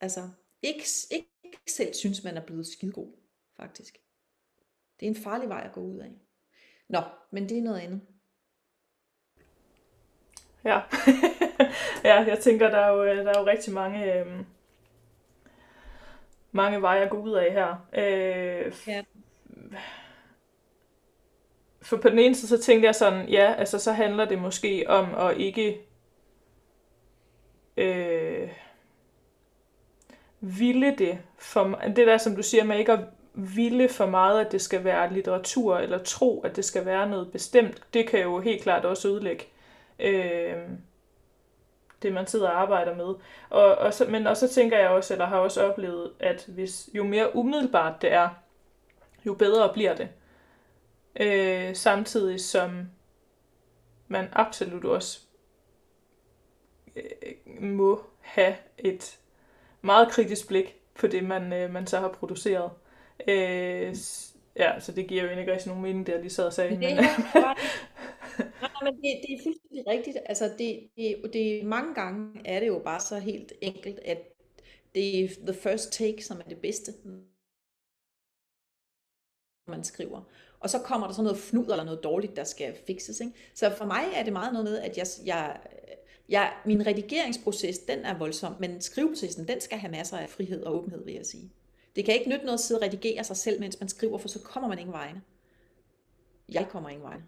Altså, ikke, ikke selv synes, man er blevet skidegod, faktisk. Det er en farlig vej at gå ud af. Nå, men det er noget andet.
Ja, *laughs* ja jeg tænker, der er jo, øh, der er jo rigtig mange, øh, mange veje at gå ud af her. Øh, ja. For på den ene side, så tænkte jeg sådan, ja, altså så handler det måske om at ikke øh, ville det, for, det der som du siger med ikke at ville for meget, at det skal være litteratur, eller tro, at det skal være noget bestemt, det kan jo helt klart også ødelægge øh, det, man sidder og arbejder med. Og, og så, men og så tænker jeg også, eller har også oplevet, at hvis jo mere umiddelbart det er, jo bedre bliver det. Øh, samtidig som man absolut også øh, må have et meget kritisk blik på det, man, øh, man så har produceret. Øh, ja, så det giver jo ikke rigtig nogen mening, det jeg lige sad og sagde.
Men men, men det, det er fuldstændig rigtigt. Altså, det, det, det, mange gange er det jo bare så helt enkelt, at det er the first take, som er det bedste, man skriver. Og så kommer der sådan noget fnud eller noget dårligt, der skal fikses. Ikke? Så for mig er det meget noget med, at jeg, jeg, jeg, min redigeringsproces, den er voldsom, men skriveprocessen, den skal have masser af frihed og åbenhed, vil jeg sige. Det kan ikke nytte noget at sidde og redigere sig selv, mens man skriver, for så kommer man ingen vegne. Jeg kommer ingen vegne.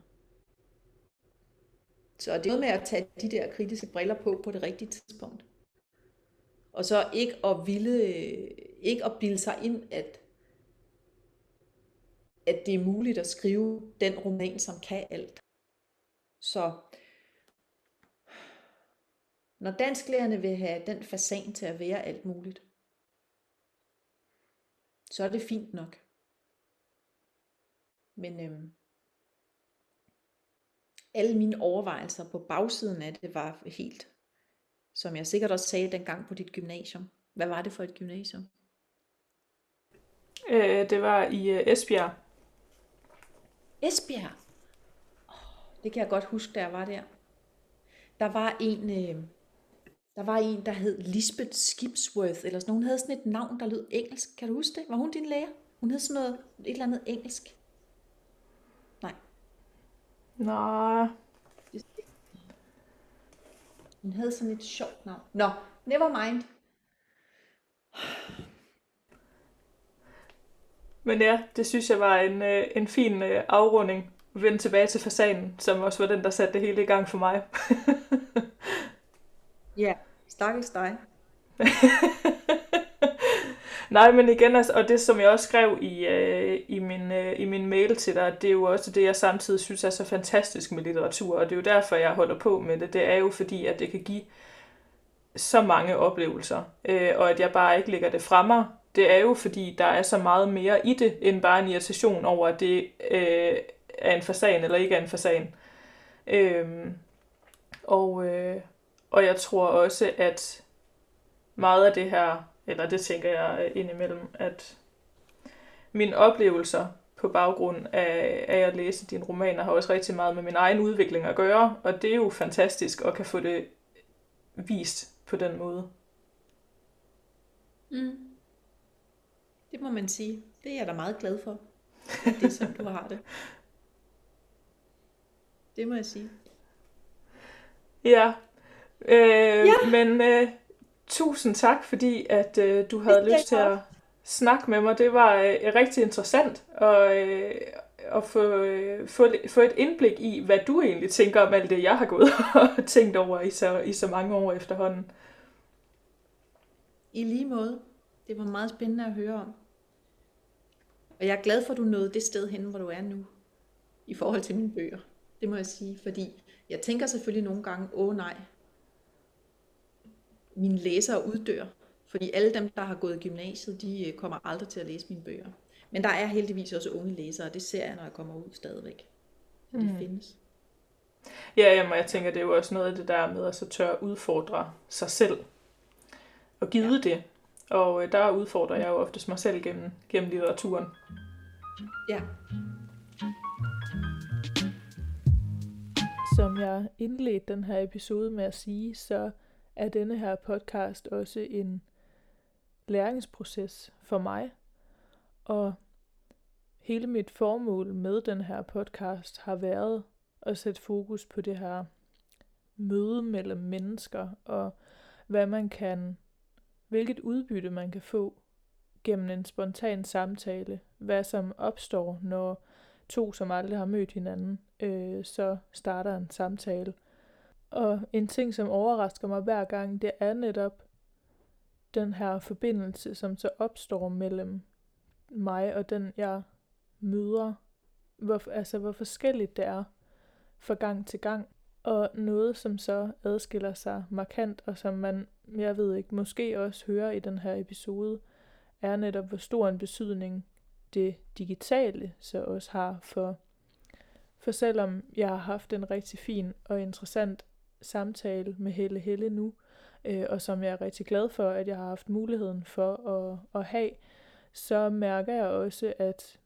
Så det er noget med at tage de der kritiske briller på på det rigtige tidspunkt. Og så ikke at ville, øh, ikke at bilde sig ind, at, at det er muligt at skrive den roman, som kan alt. Så når dansklærerne vil have den fasan til at være alt muligt, så er det fint nok. Men øhm, alle mine overvejelser på bagsiden af det var helt, som jeg sikkert også sagde dengang på dit gymnasium. Hvad var det for et gymnasium?
Øh, det var i øh, Esbjerg.
Esbjerg? Oh, det kan jeg godt huske, da jeg var der. Der var en, øh, der var en, der hed Lisbeth Skipsworth, eller sådan Hun havde sådan et navn, der lød engelsk. Kan du huske det? Var hun din lærer? Hun hed sådan noget, et eller andet engelsk. Nej. Hun havde sådan et sjovt navn. Nå, never mind.
Men ja, det synes jeg var en, øh, en fin øh, afrunding. Vend tilbage til fasanen, som også var den, der satte det hele i gang for mig. *laughs*
Ja, stakkels dig. *laughs*
Nej, men igen, altså, og det som jeg også skrev i, øh, i, min, øh, i min mail til dig, det er jo også det, jeg samtidig synes er så fantastisk med litteratur, og det er jo derfor, jeg holder på med det. Det er jo fordi, at det kan give så mange oplevelser, øh, og at jeg bare ikke lægger det fra mig. Det er jo fordi, der er så meget mere i det, end bare en irritation over, at det øh, er en fasan eller ikke er en fasan. Øh, og, øh, og jeg tror også, at meget af det her, eller det tænker jeg indimellem, at mine oplevelser på baggrund af, af at læse dine romaner har også rigtig meget med min egen udvikling at gøre, og det er jo fantastisk at kan få det vist på den måde.
Mm. Det må man sige. Det er jeg da meget glad for. At det er sådan, du har det. Det må jeg sige.
Ja, Øh, ja. Men øh, tusind tak, fordi at øh, du havde lyst til at snak med mig. Det var øh, rigtig interessant at, øh, at få, øh, få, få et indblik i, hvad du egentlig tænker om alt det, jeg har gået *laughs* og tænkt over i så, i så mange år efterhånden.
I lige måde. Det var meget spændende at høre om. Og jeg er glad for, at du nåede det sted hen, hvor du er nu, i forhold til mine bøger. Det må jeg sige, fordi jeg tænker selvfølgelig nogle gange, åh nej, mine læsere uddør. Fordi alle dem, der har gået i gymnasiet, de øh, kommer aldrig til at læse mine bøger. Men der er heldigvis også unge læsere, og det ser jeg, når jeg kommer ud stadigvæk. Så det mm. findes.
Ja, jamen, jeg tænker, det er jo også noget af det der med at så tør udfordre sig selv. Og give ja. det. Og øh, der udfordrer jeg jo oftest mig selv gennem, gennem litteraturen.
Ja.
Som jeg indledte den her episode med at sige, så er denne her podcast også en læringsproces for mig. Og hele mit formål med den her podcast har været at sætte fokus på det her møde mellem mennesker og hvad man kan, hvilket udbytte man kan få gennem en spontan samtale, hvad som opstår, når to, som aldrig har mødt hinanden, øh, så starter en samtale. Og en ting, som overrasker mig hver gang, det er netop den her forbindelse, som så opstår mellem mig og den, jeg møder. Hvor, altså, hvor forskelligt det er fra gang til gang. Og noget, som så adskiller sig markant, og som man, jeg ved ikke, måske også hører i den her episode, er netop, hvor stor en betydning det digitale så også har for, for selvom jeg har haft en rigtig fin og interessant samtale med Helle Helle nu, øh, og som jeg er rigtig glad for, at jeg har haft muligheden for at, at have, så mærker jeg også, at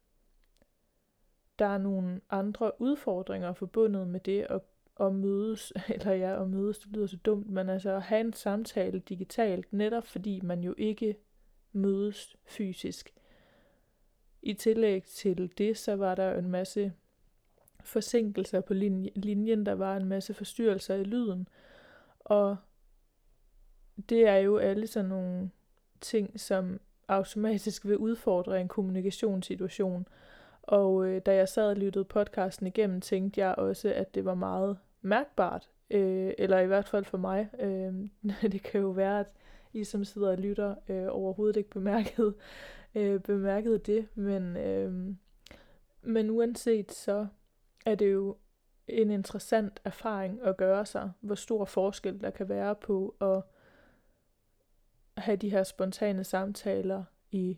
der er nogle andre udfordringer forbundet med det at, at mødes, *laughs* eller ja, at mødes, det lyder så dumt, men altså at have en samtale digitalt, netop fordi man jo ikke mødes fysisk. I tillæg til det, så var der en masse forsinkelser på linjen, der var en masse forstyrrelser i lyden. Og det er jo alle sådan nogle ting, som automatisk vil udfordre en kommunikationssituation. Og øh, da jeg sad og lyttede podcasten igennem, tænkte jeg også, at det var meget mærkbart, øh, eller i hvert fald for mig. Øh, *laughs* det kan jo være, at I som sidder og lytter øh, overhovedet ikke bemærket, øh, bemærkede det, men, øh, men uanset så er det jo en interessant erfaring at gøre sig, hvor stor forskel der kan være på at have de her spontane samtaler i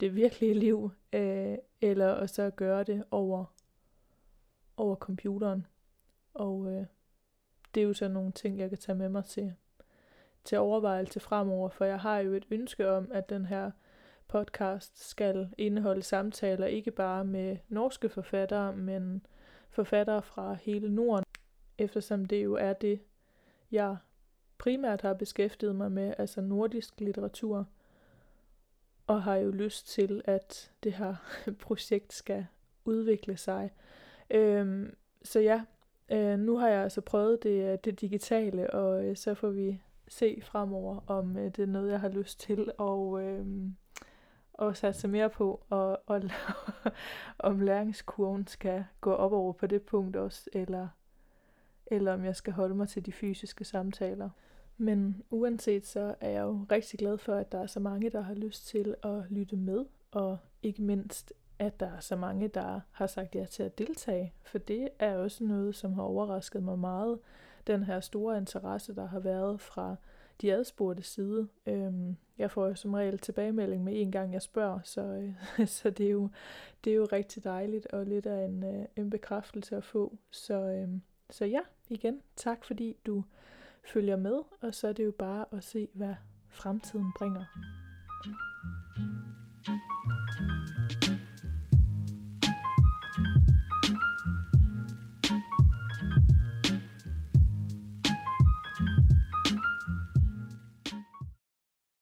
det virkelige liv, øh, eller at så gøre det over, over computeren. Og øh, det er jo så nogle ting, jeg kan tage med mig til, til overvejelse fremover, for jeg har jo et ønske om, at den her podcast skal indeholde samtaler ikke bare med norske forfattere, men forfattere fra hele Norden, eftersom det jo er det, jeg primært har beskæftiget mig med, altså nordisk litteratur, og har jo lyst til, at det her *laughs* projekt skal udvikle sig. Øhm, så ja, øh, nu har jeg altså prøvet det, det digitale, og øh, så får vi se fremover, om øh, det er noget, jeg har lyst til, og, øh, og satse mere på, og, og *laughs* om læringskurven skal gå op over på det punkt også, eller, eller om jeg skal holde mig til de fysiske samtaler. Men uanset så er jeg jo rigtig glad for, at der er så mange, der har lyst til at lytte med, og ikke mindst, at der er så mange, der har sagt ja til at deltage, for det er også noget, som har overrasket mig meget, den her store interesse, der har været fra de adspurgte side. Øhm, jeg får jo som regel tilbagemelding med en gang, jeg spørger, så, øh, *laughs* så det, er jo, det er jo rigtig dejligt og lidt af en, øh, en bekræftelse at få. Så, øh, så ja, igen, tak fordi du følger med, og så er det jo bare at se, hvad fremtiden bringer. thank you